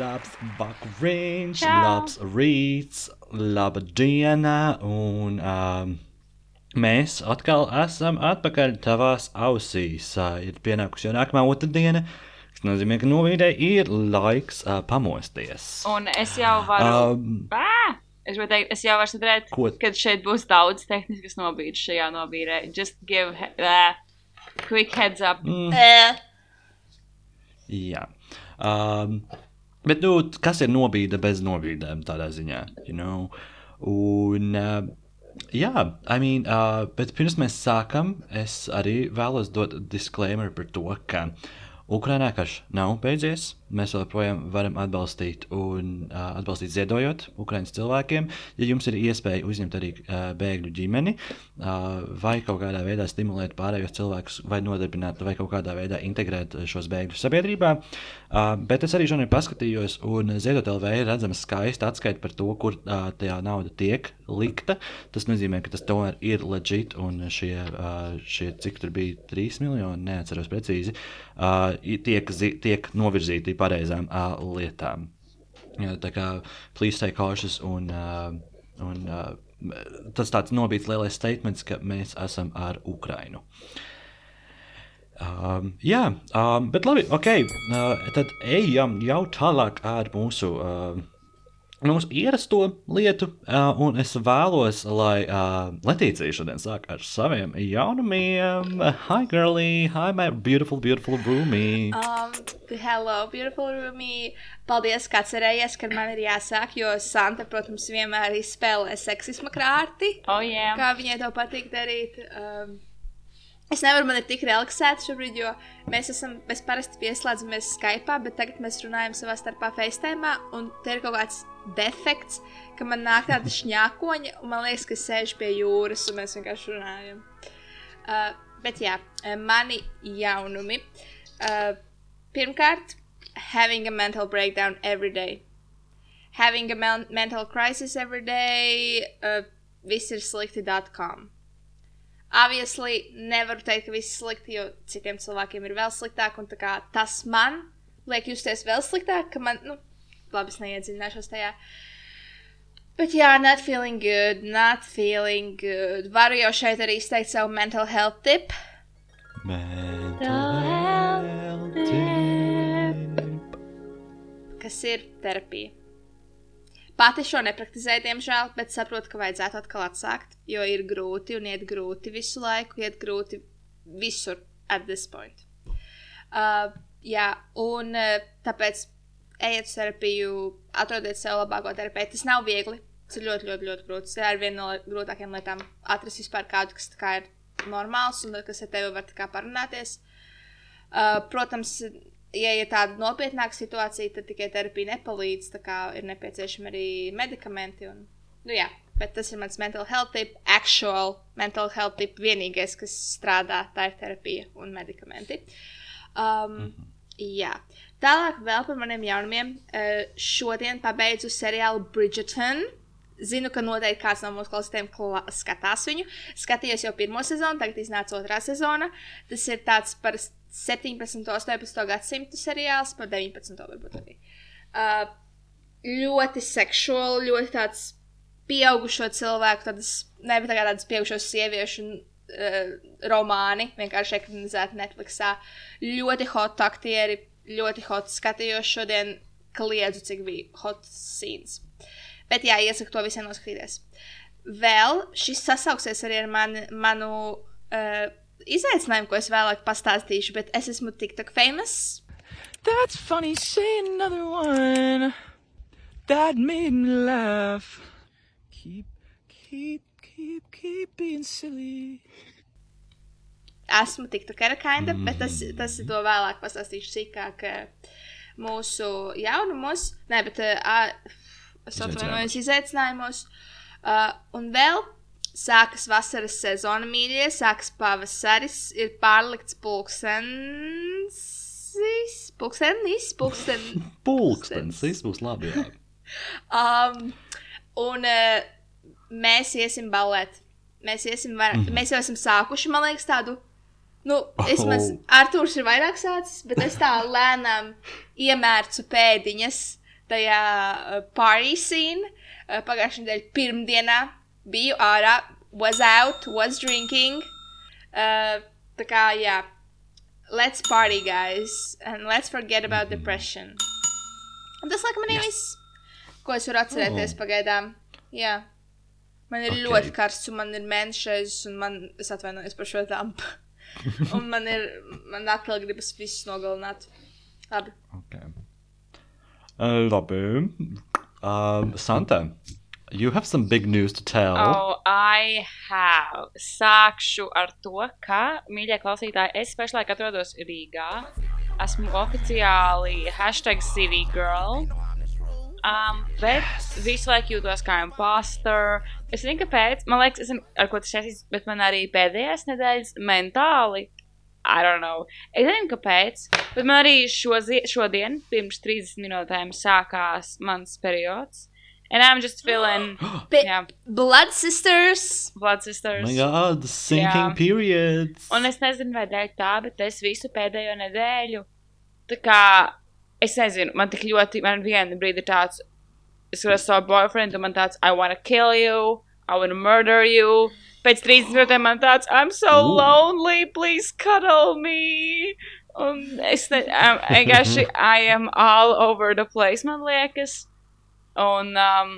labs vakariņš, labs rīts, laba diena, un um, mēs atkal esam atpakaļ tavās ausīs. Uh, ir pienākusi jau nākamā otrdiena, kas nozīmē, ka novīdē ir laiks uh, pamosties. Un es jau varu. Um, Ā! Es varu teikt, es jau varu Ko? kad šeit būs daudz tehniskas nobīdes šajā nobīdē. Just give uh, quick heads up. Mm. Uh. Jā. Um, bet, nu, kas ir nobīde bez nobīdēm tādā ziņā? You know? Un, uh, jā, I mean, uh, bet pirms mēs sākam, es arī vēlos dot disclaimer par to, ka Ukrainā karš nav beidzies. Mēs joprojām varam atbalstīt un uh, atbalstīt ziedojot Ukraiņas cilvēkiem. Ja jums ir iespēja uzņemt arī uh, bēgļu ģimeni, uh, vai kaut kādā veidā stimulēt pārējos cilvēkus, vai nodarbināt, vai kaut kādā veidā integrēt šos bēgļus sabiedrībā. Uh, bet es arī šodien paskatījos, un Ziedot LV ir redzama skaista atskaita par to, kur uh, tā nauda tiek likta. Tas nozīmē, ka tas tomēr ir legit, un šie, uh, šie cik tur bija 3 miljoni, neatceros precīzi, uh, tiek, tiek novirzīti pareizām uh, lietām. Jā, tā kā please stay cautious un, uh, un uh, tas tāds nobīts lielais statements, ka mēs esam ar Ukrainu. Um, jā, um, bet labi, ok. Uh, tad ejam jau tālāk ar mūsu, uh, mūsu ierasto lietu. Un es vēlos, lai Latīcija šodien sāk ar saviem jaunumiem. Hi, girly! Hi, my beautiful, beautiful roomie! Um, hello, beautiful Rumi. Paldies, ka atcerējies, ka man ir jāsāk, jo Santa, protams, vienmēr izspēlē seksisma krāti, Oh, yeah. kā viņai to patīk darīt. Um, es nevaru, man ir tik relaksēta šobrīd, jo mēs esam, mēs parasti pieslēdzamies Skype, bet tagad mēs runājam savā starpā FaceTime, un te ir kaut kāds defekts, ka man nāk tāda šņākoņa, un man liekas, ka es sēžu pie jūras, un mēs vienkārši runājam. Uh, bet jā, uh, mani jaunumi. Uh, pirmkārt, having a mental breakdown every day. Having a men mental crisis every day. Uh, viss ir slikti.com. Obviously, nevaru teikt, ka viss ir slikti, jo citiem cilvēkiem ir vēl sliktāk, un tā kā tas man liek justies vēl sliktāk, ka man, nu, labi, es neiedziļināšos tajā. Bet jā, not feeling good, not feeling good. Varu jau šeit arī izteikt savu mental health tip. Mental health tip. kas ir terapija. Pati šo nepraktizēju, diemžēl, bet saprotu, ka vajadzētu atkal atsākt, jo ir grūti un iet grūti visu laiku, iet grūti visur at this point. Uh, jā, un uh, tāpēc ejiet uz terapiju, atrodiet sev labāko terapeitu. Tas nav viegli. Tas ir ļoti, ļoti, ļoti grūti. Tā ir viena no grūtākajām lietām. Atrast vispār kādu, kas kā ir normāls un kas ar tevi var parunāties. Uh, protams, ja ir tāda nopietnāka situācija, tad tikai terapija nepalīdz. Tā kā ir nepieciešami arī medikamenti. Un, nu, jā, bet tas ir mans mental health tip, actual mental health tip. Vienīgais, kas strādā, tā ir terapija un medikamenti. Um, jā. Tālāk vēl par maniem jaunumiem. Uh, šodien pabeidzu seriālu Bridgerton. Zinu, ka noteikti kāds no mūsu klausītājiem kla- skatās viņu. Skatījos jau pirmo sezonu, tagad iznāca otrā sezona. Tas ir tāds par 17, 18 gadsimtu seriāls, par 19. varbūt arī. Uh, ļoti seksuāli, ļoti tāds pieaugušo cilvēku, tādas, ne, bet tādas pieaugušo sieviešu uh, romāni, vienkārši ekranizēti Netflixā. Ļoti hot aktieri, ļoti hot skatījos šodien, kliedzu, cik bija hot scenes. Bet jā, iesaku to visiem noskatīties. Vēl šis sasauksies arī ar mani, manu uh, izaicinājumu, ko es vēlāk pastāstīšu, bet es esmu TikTok famous. That's funny. Say another one. That made me laugh. Keep, keep, keep, keep being silly. esmu TikTokera kinda, mm. bet tas, tas ir to vēlāk pastāstīšu sīkāk eh, mūsu jaunumos. Nē, bet uh, es atvainojos izaicinājumos. Uh, un vēl sākas vasaras sezona, mīļie, sākas pavasaris, ir pārlikts pulkstenis. Pulkstenis, pulksten, Pulkstenis, viss būs labi. Um, un uh, mēs iesim balēt. Mēs, iesim var... Mm. mēs jau esam sākuši, man liekas, tādu. Nu, vismaz Oh. Arthurs ir vairāk sācis, bet es tā lēnām iemērcu pēdiņas. tajā party scene uh, pagājušajā nedēļā pirmdienā biju ārā, was out, was drinking. Uh, tā kā, jā, let's party, guys, and let's forget about depression. Un tas, laikam, arī viss, ko es varu atcerēties Oh. pagaidām. Jā. Man ir Ok. okay. ļoti karsts, un man ir mēnešais, un man, es atvainojos par šo tampu. un man ir, man atkal gribas visus nogalināt. Labi. Okay. Uh, labi. Um, Santa, you have some big news to tell. Oh, I have. Sākšu ar to, ka, mīļie klausītāji, es pašlaik atrodos Rīgā. Esmu oficiāli hashtag City Girl. Um, bet visu laiku jūtos kā imposter. Es nezinu, kāpēc. Man liekas, esmu ar ko tas saistīts, bet man arī pēdējās nedēļas mentāli. I don't know. Es nezinu, kāpēc. Bet man arī šozi, šodien, pirms 30 minūtēm, sākās mans periods. And I'm just feeling, Be yeah, Blood Sisters! blood sisters. my god, the sinking Jā. periods. Un es nezinu, vai dēļ tā, bet es visu pēdējo nedēļu. Tā kā es nezinu, man tik ļoti, man viena brīdi tāds, es varu savu boyfriend, un man tāds, I wanna kill you, I wanna murder you. Pēc 30 minūtēm man tāds, I'm so Ooh. lonely, please cuddle me. Un es ne, um, vienkārši, I am all over the place, man liekas. Un, um,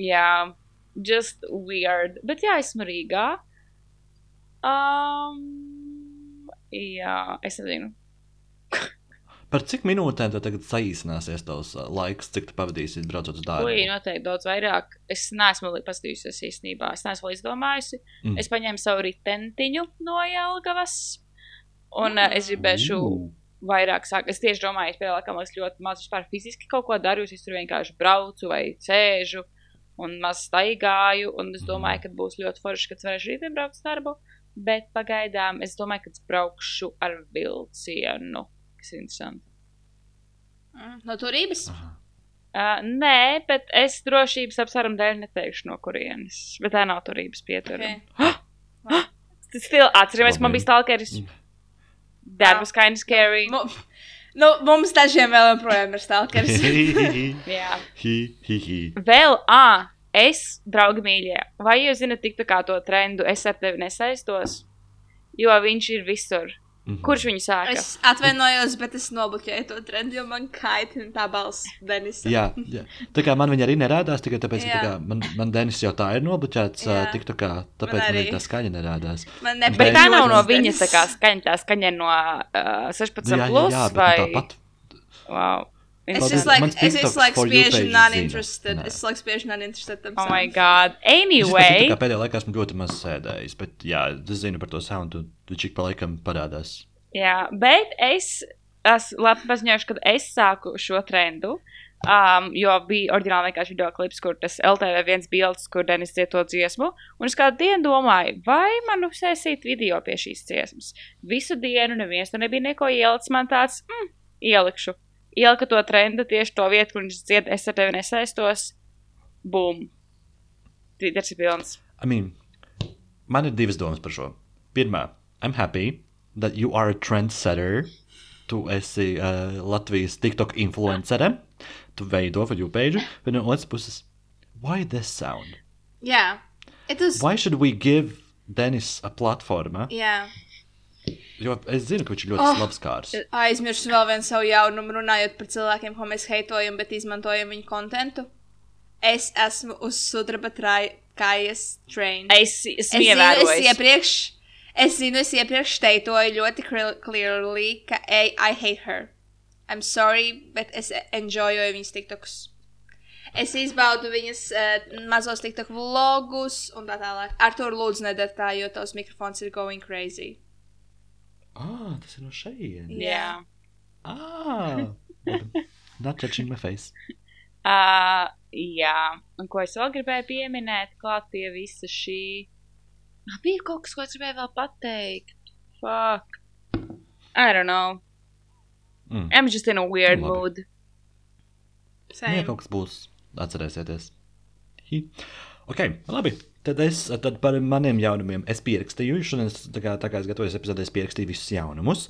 jā, just weird. Bet jā, esmu Rīgā. Um, jā, es nezinu. Par cik minūtēm tad tagad saīsināsies tavs uh, laiks, cik tu pavadīsi braucot uz darbu? Ui, noteikti daudz vairāk. Es neesmu paskatījusies īstenībā. Es neesmu izdomājusi. Mm. Mm. Es paņēmu savu ritentiņu no Jelgavas. Un mm. es gribēšu Ooh. Vairāk sākt. Es tieši domāju, es pielākam, es ļoti maz vispār fiziski kaut ko daru. Es tur vienkārši braucu vai sēžu un maz staigāju. Un es domāju, ka būs ļoti forši, kad varēšu rītdien braukt uz darbu. Bet pagaidām es domāju, ka es braukšu ar vilcienu. Kas ir interesanti. Mm, No turības? Uh, nē, bet es drošības apsvērumu dēļ neteikšu, no kurienes. Bet tā nav turības pietura. Okay. Tas still atceramies, ka man bija stalkeris. That was kind of scary. Mu- Nu, mums dažiem vēl joprojām ir stalkers. Jā. Hi, hi, hi. Vēl, ah, es, draugi mīļie, vai jūs zinat, tik tā kā to trendu es ar tevi nesaistos? Jo viņš ir visur. Mhm. Kurš viņu sāka? Es atvainojos, bet es nobloķēju to trendu, jo man kaitina tā balss Denisa. Jā, jā, tā kā man viņa arī nerādās, tikai tāpēc, ka Jā. tā kā man, man Denis jau tā ir nobloķēts, Jā. uh, tik tā kā, tāpēc man, arī. arī tā skaņa nerādās. Man Bet nepatīk. tā Bet- nav no ļoti viņa Denis. tā kā skaņa, tā skaņa no uh, 16 jā, jā, plus jā, bet vai... nu tāpat. Wow. Es es you spiežu page non-interested. zina. Es laiku spiežu non-interested tam Oh my god. Es Anyway. kā pēdējā laikā esmu ļoti maz sēdējis, bet jā, es zinu par to soundu, tu čik pa laikam parādās. Jā, bet es esmu labi paziņojuši, ka es sāku šo trendu. Um, jo bija oriģināli vienkārši video klips, kur tas LTV viens bildes, kur Denis dziedo dziesmu. Un es kādu dienu domāju, vai man uzsēsīt video pie šīs dziesmas. Visu dienu neviens tur nebija neko ielicis. Man tāds, mm, ielikšu. Ielika to trendu tieši to vietu, kur viņš dzied, es ar tevi nesaistos. Bum! Tvīters ir pilns. I mean, man ir divas domas par šo. Pirmā, I'm happy that you are a trendsetter. Tu esi uh, Latvijas TikTok influencere. Tu veido for you page. Bet no otras puses, why this sound? Jā. It was... Why should we give Denis a platforma? Jā. Jo es zinu, ka viņš ir ļoti Oh. oh. slabs kārs. Aizmirsu vēl vienu savu jaunumu, runājot par cilvēkiem, ko mēs heitojam, bet izmantojam viņu kontentu. Es esmu uz sudraba kājas train. Es esmu Es zinu, es iepriekš, es zinu, es iepriekš teitoju ļoti cl- clearly, ka I, I hate her. I'm sorry, bet es enjoyoju viņas tiktokus. Es izbaudu viņas uh, mazos tiktok vlogus un tā tālāk. Ar to lūdzu nedara tā, jo tavs mikrofons ir going crazy. Ah, tas ir no šejienes. Jā. Ah, not touching my face. Uh, jā, un ko es vēl gribēju pieminēt, klāt pie visa šī. Ah, Bija kaut kas, ko es gribēju vēl pateikt. Fuck. I don't know. Mm. I'm just in a weird Labi. mood. Ja Same. kaut kas būs, atcerēsieties. Hi. Ok, labi. Tad es tad par maniem jaunumiem pierakstīju. Šodien, es, tā kā, tā kā es gatavojos epizodē, es pierakstīju visus jaunumus.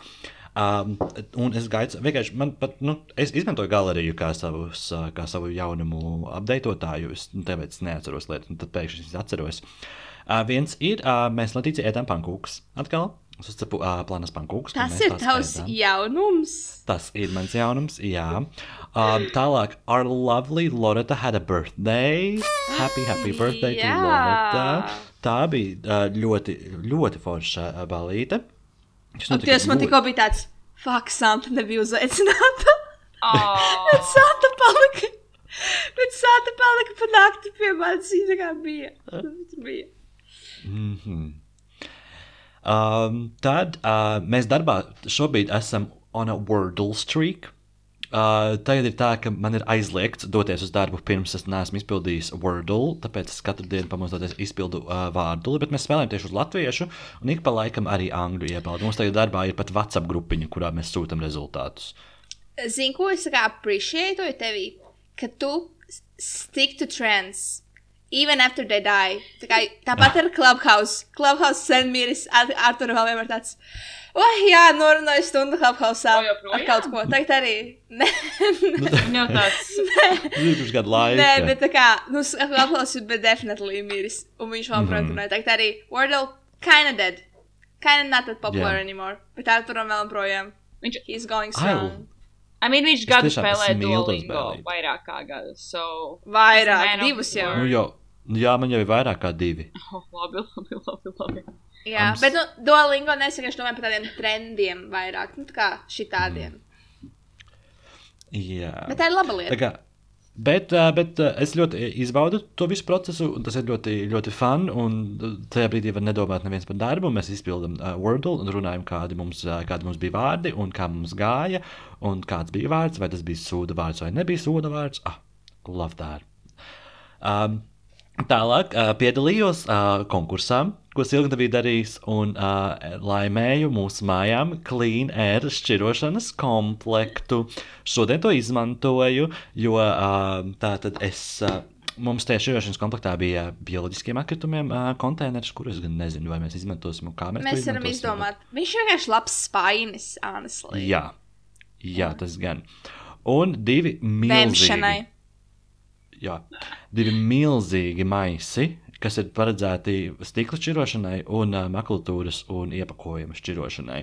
Um, un es gaidu, vienkārši man pat, nu, es izmantoju galeriju kā, savus, ā, kā savu jaunumu apdeitotāju. Es nu, tāpēc neatceros lietas, un tad pēkšņi es atceros. Uh, viens ir, uh, mēs Latīcija ēdam pankūkus. Atkal, es uzcepu uh, plānas pankūkus. Tas ir tavs ēdam. jaunums. Tas ir mans jaunums, jā. Um, tālāk, our lovely Loretta had a birthday. Happy, happy birthday to Jā. Loretta. Tā bija uh, ļoti, ļoti forša uh, balīte. Tas man tikko bija tāds, fuck, Santa nebija uzaicināta. Oh. Bet Santa palika. Bet Santa palika pa nakti pie manis. Kā bija. Bija. Um, tad uh, mēs darbā šobrīd esam on a Wordle streak. Uh, tagad ir tā, ka man ir aizliegts doties uz darbu pirms es neesmu izpildījis Wordle, tāpēc es katru dienu pamostoties izpildu uh, vārdu, bet mēs spēlējam tieši uz latviešu, un ik pa laikam arī angļu iepaudu. Mums tagad darbā ir pat WhatsApp grupiņa, kurā mēs sūtām rezultātus. Zini, ko es appreciētoju tevī? Ka tu stick to trends. Even after they die. Tā kā, tāpat ar Clubhouse. Clubhouse sen miris. Ar, ar tur vēl vienmēr tāds. Oh, jā, norunāju stundu Clubhouse. Ar kaut ko. Tagad arī. Nē, Nu, tāds. Pirms gadu laika. Nē bet tā kā, nu, Clubhouse ir definitely miris. Un viņš vēl Mhm. projām runāja. Tagad arī Wordle kinda dead. Kinda not that popular Jā. anymore. Bet ar turam vēl projām. Viņš, He's going strong. I mean, viņš gadu spēlē Duolingo vairāk kā gadu. So, Vairāk, divus jau. the Nu, jau, jā, man jau ir vairāk kā divi. oh, labi, labi, labi. labi. Jā, Ams- bet nu, Duolingo nesaka, es domāju par tādiem trendiem vairāk. Nu, tā kā šitādiem. Jā. Bet tā ir laba Tā lieta. kā, bet, bet es ļoti izbaudu to visu procesu, un tas ir ļoti, ļoti fun. Un tajā brīdī var nedomāt neviens par darbu. Mēs izpildām uh, Wordle un runājam, kādi mums, kādi mums bija vārdi un kā mums gāja. Un kāds bija vārds, vai tas bija sūda vārds vai nebija sūda vārds. Ah, love that. Um, tālāk uh, piedalījos uh, konkursā, ko Silvija bija darījis, un uh, laimēju mūsu mājām Clean Air šķirošanas komplektu. Šodien to izmantoju, jo uh, tā tad es. Uh, Mums tajā šķirošanas komplektā bija bioloģiskiem atkritumiem uh, konteineris, kurus gan nezinu, vai mēs izmantosim mēs, Mēs varam izdomāt. Viņš vienkārši labs spainis, honestly. Jā, jā, tas gan. Un divi milzīgi. Vēmšanai. Jā, divi milzīgi maisi, kas ir paredzēti stikla šķirošanai, un uh, makulatūras un iepakojuma šķirošanai.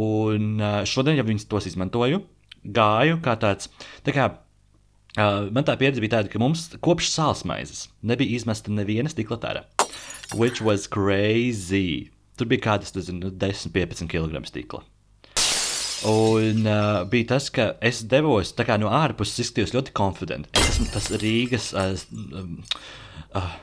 Un uh, šodien jau viņus tos izmantoju. Gāju kā tāds. Tā kā, uh, man tā pieredze bija tāda, ka mums kopš sāls maizes nebija izmesta neviena stikla tara. Which was crazy. Tur bija kādas, nezinu, 10, 15 kg stikla. Un uh, bija tas, ka es devos no ārpuses, izskatījos ļoti konfidenti. Es esmu tas Rīgas, uh, uh,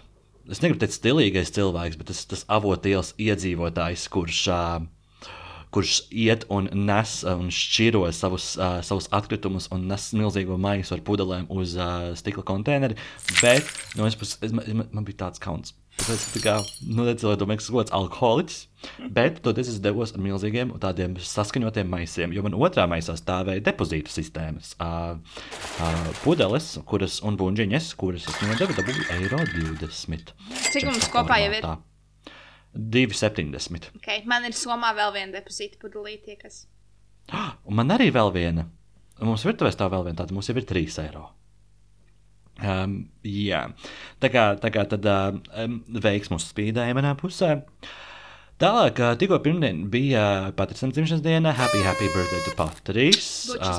es negribu teikt, stilīgais cilvēks, bet tas, tas avotielas iedzīvotājs, kurš, uh, kurš iet un nes uh, un šķiro savus, uh, savus atkritumus un nes milzīgo maisu ar pudelēm uz uh, stikla konteineri. Bet no es puses, es, man, man bija tāds kauns. Tāpēc, tā kā, nu, domāju, tas kāds alkoholiķis, bet toties es devos ar milzīgiem tādiem saskaņotiem maisiem, jo man otrā maisā stāvēja depozītu sistēmas. Uh, uh, pudeles, kuras un buļģiņas, kuras es nodevu, dabūju eiro 20. Cik mums kopā jau ir? 2,70. Okay. Man ir somā vēl viena depozīta pudelīte, kas. Un man arī vēl viena. Mums virtuvē stāv vēl viena tāda, mums jau ir 3 eiro. Um, jā, tā kā, tā kā tad um, veiks mums spīdēja manā pusē. Tālāk, ā, tikko pirmdien bija Patricam dzimšanas diena. Happy, happy birthday to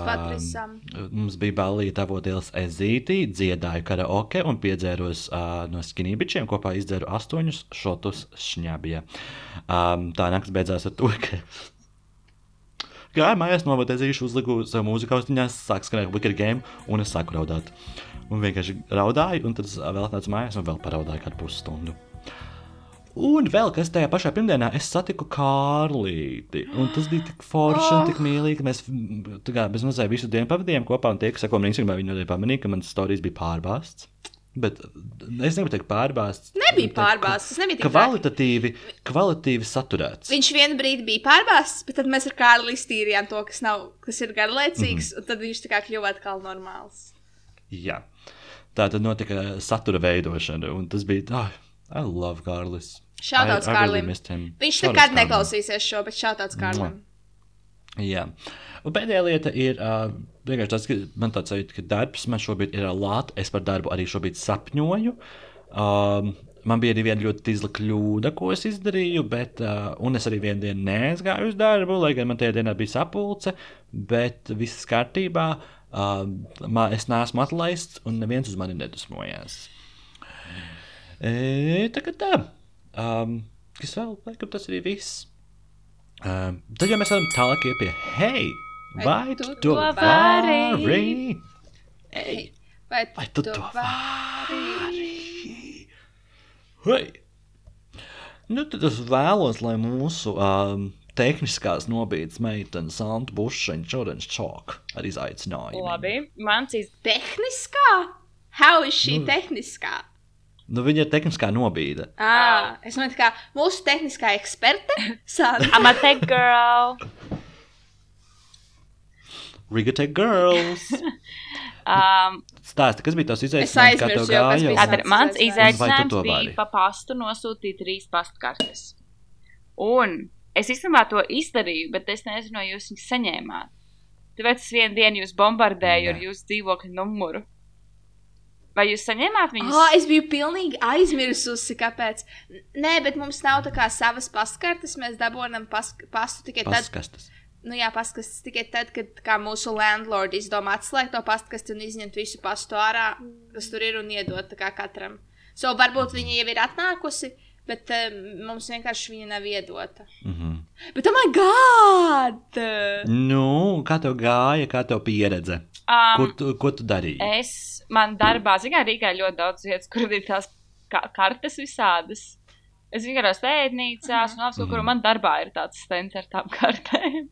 Ām, Patricam. Mums bija balīta avotielas ezīti, dziedāju karaoke un piedzēros uh, no skinībičiem. Kopā izdzēru astoņus šotus šņabja. Um, tā naktis beidzās ar to, ka Gāju mājās, novadīju zīšu, uzliku savu mūziku austiņās, sāku skanēt Wicked Game, un es sāku raudāt. Un vienkārši raudāju, un tad vēl nācu mājās, un vēl paraudāju kādu pusstundu. Un vēl kas tajā pašā pirmdienā, es satiku Kārlīti. Un tas bija tik forši un tik mīlīgi. ka Mēs kā, mazliet visu dienu pavadījām kopā, un tie, kas seko man Instagramā, viņi noteikti pamanīja, ka mans stāstījis bija pārbāzts. Bet es negribu teikt pārbāzts. Nebija pārbāzts, tas nebija tik. Kvalitatīvi, kvalitatīvi saturēts. Viņš vienu brīdi bija pārbāzts, bet tad mēs ar Kārli iztīrījām to, kas, nav, kas ir garlaicīgs, Mhm. un tad viņš tā kā kļuva atkal normāls. Jā. Tā tad notika satura veidošana, un tas bija. Oh, I love Kārlis. Really Kārlim. him. Viņš nekad neklausīsies šo, bet šāds Kārlim. Jā. Un pēdējā lieta ir uh, vienkārši tas, ka man tāds sajūta, ka darbs man šobrīd ir lāta. Es par darbu arī šobrīd sapņoju. Um, man bija arī viena ļoti izla kļūda, ko es izdarīju, bet, uh, un es arī vienu dienu neaizgāju uz darbu, lai gan man tajā dienā bija sapulce, bet viss kārtībā. Uh, man, es neesmu atlaists, un neviens uz mani nedusmojās. E, tā kā tā. Um, kas vēl, laikam, tas arī viss. Um, tad jau mēs varam tālāk iet pie hei, vai, tu tu to vari? vari? Ei, vai, Vai tu to vari? Hei! Nu, tad es vēlos, lai mūsu um, tehniskās nobīdes meitene Santa Bušaņa Čorens Čok ar izaicinājumu. Labi, mans iz... Tehniskā? How is šī Nu. tehniskā? Nu, viņa ir tehniskā nobīde. Ah, es domāju, kā mūsu tehniskā eksperte. Sandra. I'm a tech girl. Rigatech Girls! Um, Stāsti, kas bija tavs izaicinājums, tev aizmirsu jau, kas bija Tātad mans izaicinājums bija pa pastu nosūtīt trīs pastkartes. Un es īstenībā to izdarīju, bet es nezinu, vai jūs viņus saņēmāt. Tāpēc es vienu dienu jūs bombardēju ar Nē. jūsu dzīvokļa numuru. Vai jūs saņēmāt viņus? Oh, es biju pilnīgi aizmirsusi, kāpēc. Nē, bet mums nav tā kā savas paskartes. Mēs dabūjam pas, pastu tikai tad, Paskastas. nu jā, paskastes tikai tad, kad mūsu landlord izdomā atslēgt to pastkasti un izņemt visu pastu ārā, kas tur ir un iedot kā katram. So varbūt viņa jau ir atnākusi, bet um, mums vienkārši viņa nav iedota. Mhm. Bet, oh my god! Nu, kā tev gāja, kā tev pieredze? um, Kur tu, ko tu darīji? Es man darbā, zinām, Rīgā ir ļoti daudz vietas, kur ir tās ka kartes visādas. Es vienkārši stēdnīcās un apskatu, kur Mhm. man darbā ir tāds stends ar tām kartēm.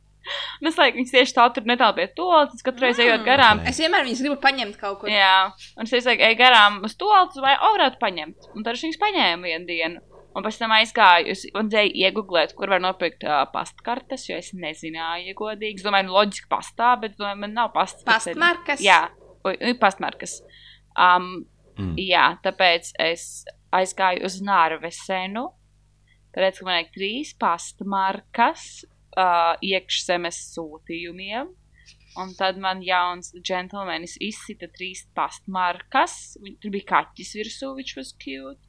Un es laikam viņas tieši tā tur netālu pie to, tas katru reizi ejot Mm. garām. Ok. Es vienmēr viņas gribu paņemt kaut kur. Jā, un es ej garām uz to, vai o, varētu paņemt. Un tad es viņas paņēmu vienu dienu. Un pēc tam aizgāju, dzēju iegūglēt, kur var nopirkt uh, pastkartes, jo es nezināju, ja godīgi. Es domāju, nu, loģiski pastā, bet domāju, man nav pastas. Pastmarkas? Jā, pastmarkas. Um, Mm. Jā, tāpēc es aizgāju uz Nārvesenu. Tāpēc, ka man ir trīs pastmarkas uh, iekšzemes sūtījumiem. Un tad man jauns džentlmenis izsita trīs pastmarkas. Tur bija kaķis virsū, viņš was cute.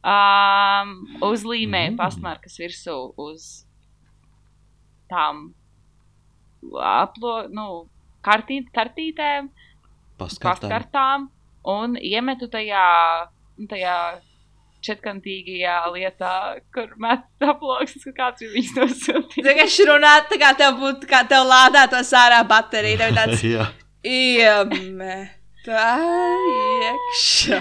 Um, uzlīmēja Mm. pastmarkas virsū uz tām aplo, nu, kartīt, kartītēm Paskatām. pastkartām un iemetu tajā, nu, tajā četkantīgajā lietā, kur met aploksnes, ka kāds ir viņus nosūtījis. Tā kā šī runā, tā kā tev būtu, kā tev lādētos ārā baterija. Tev ir tāds Jā. iemeta iekšā.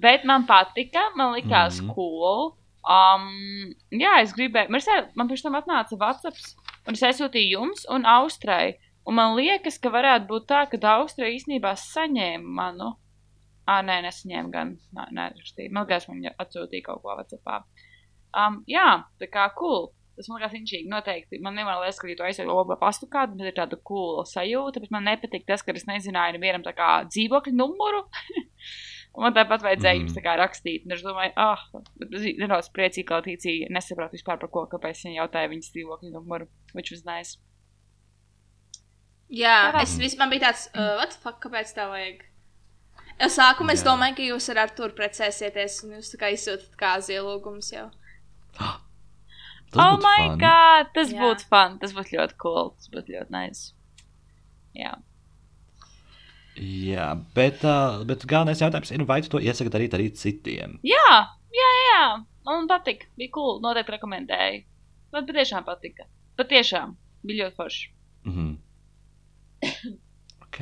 Bet man patika, man likās mm. cool. Um, jā, es gribēju, man, ser, man pēc tam atnāca WhatsApp, un es aizsūtīju jums un Austrai. Un man liekas, ka varētu būt tā, ka Austrija īstenībā saņēma manu. Ah, nē, nesaņēma gan. Nē, neatrakstīja. Man liekas, viņa atsūtīja kaut ko WhatsAppā. Um, jā, tā kā cool. Tas man liekas inčīgi. Noteikti. Man nevar liekas, ka ja tu aizsēji labu pastu kādu, bet ir tāda cool sajūta. Bet man nepatīk tas, ka es nezināju nevienam tā kā dzīvokļu numuru. Un man tāpat vajadzēja Mhm. jums tā kā rakstīt. Un es domāju, ah, bet es nedaudz priecīgi, ka Latīcija nesaprot vispār par ko, kāpēc viņa jautāja viņas dzīvokļu numuru. Which was nice. Jā, es vispār bija tāds, uh, what the fuck, kāpēc tā vajag? Jau sākumā es domāju, ka jūs ar Arturu precēsieties, un jūs tā kā izsūtat kā zielūgums jau. Oh my fun. god, tas būtu fun. Tas būtu ļoti cool. Tas būtu ļoti nice. Jā. Jā, bet, uh, bet galvenais jautājums ir, vai tu to iesaki darīt arī citiem? Jā, jā, jā. Man patika. Bija cool. Noteikti rekomendēju. Man patiešām patika. Patiešām. Bija ļoti forši. Mhm. ok,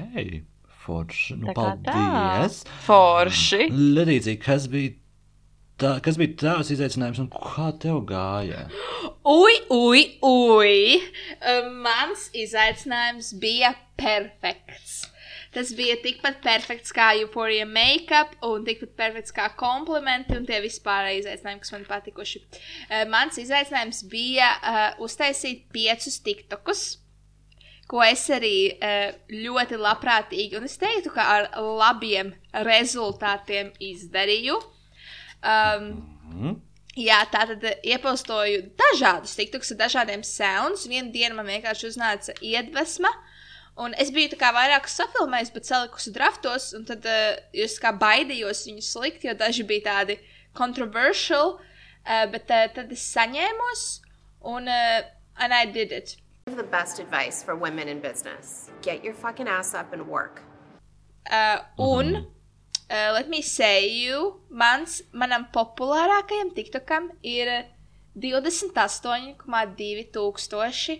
forši. Nu, kā tā. paldies. Forši. Ledīcija, kas bija, tā, kas bija tavs izaicinājums un kā tev gāja? Ui, ui, ui! Uh, mans izaicinājums bija perfekts. Tas bija tikpat perfekts kā Euphoria make-up, un tikpat perfekts kā komplimenti un tie vispārējie izaicinājumi, kas man patikuši. Uh, mans izaicinājums bija uh, uztaisīt piecus tiktokus, ko es arī uh, ļoti labprātīgi, un es teiktu, ka ar labiem rezultātiem izdarīju. Um, Mhm. Jā, tā tad iepostoju dažādus tiktus ar dažādiem sounds. Vienu dienu man vienkārši uznāca iedvesma. Un es biju tā kā vairāk safilmējis, bet salikusi draftos, un tad uh, es kā baidījos viņus likt, jo daži bija tādi controversial, uh, bet uh, tad es saņēmos, un uh, and I did it. the best advice for women in business get your fucking ass up and work. Uh, un, uh, let me say you, mans, manam populārākajam TikTokam ir uh, 28,2 tūkstoši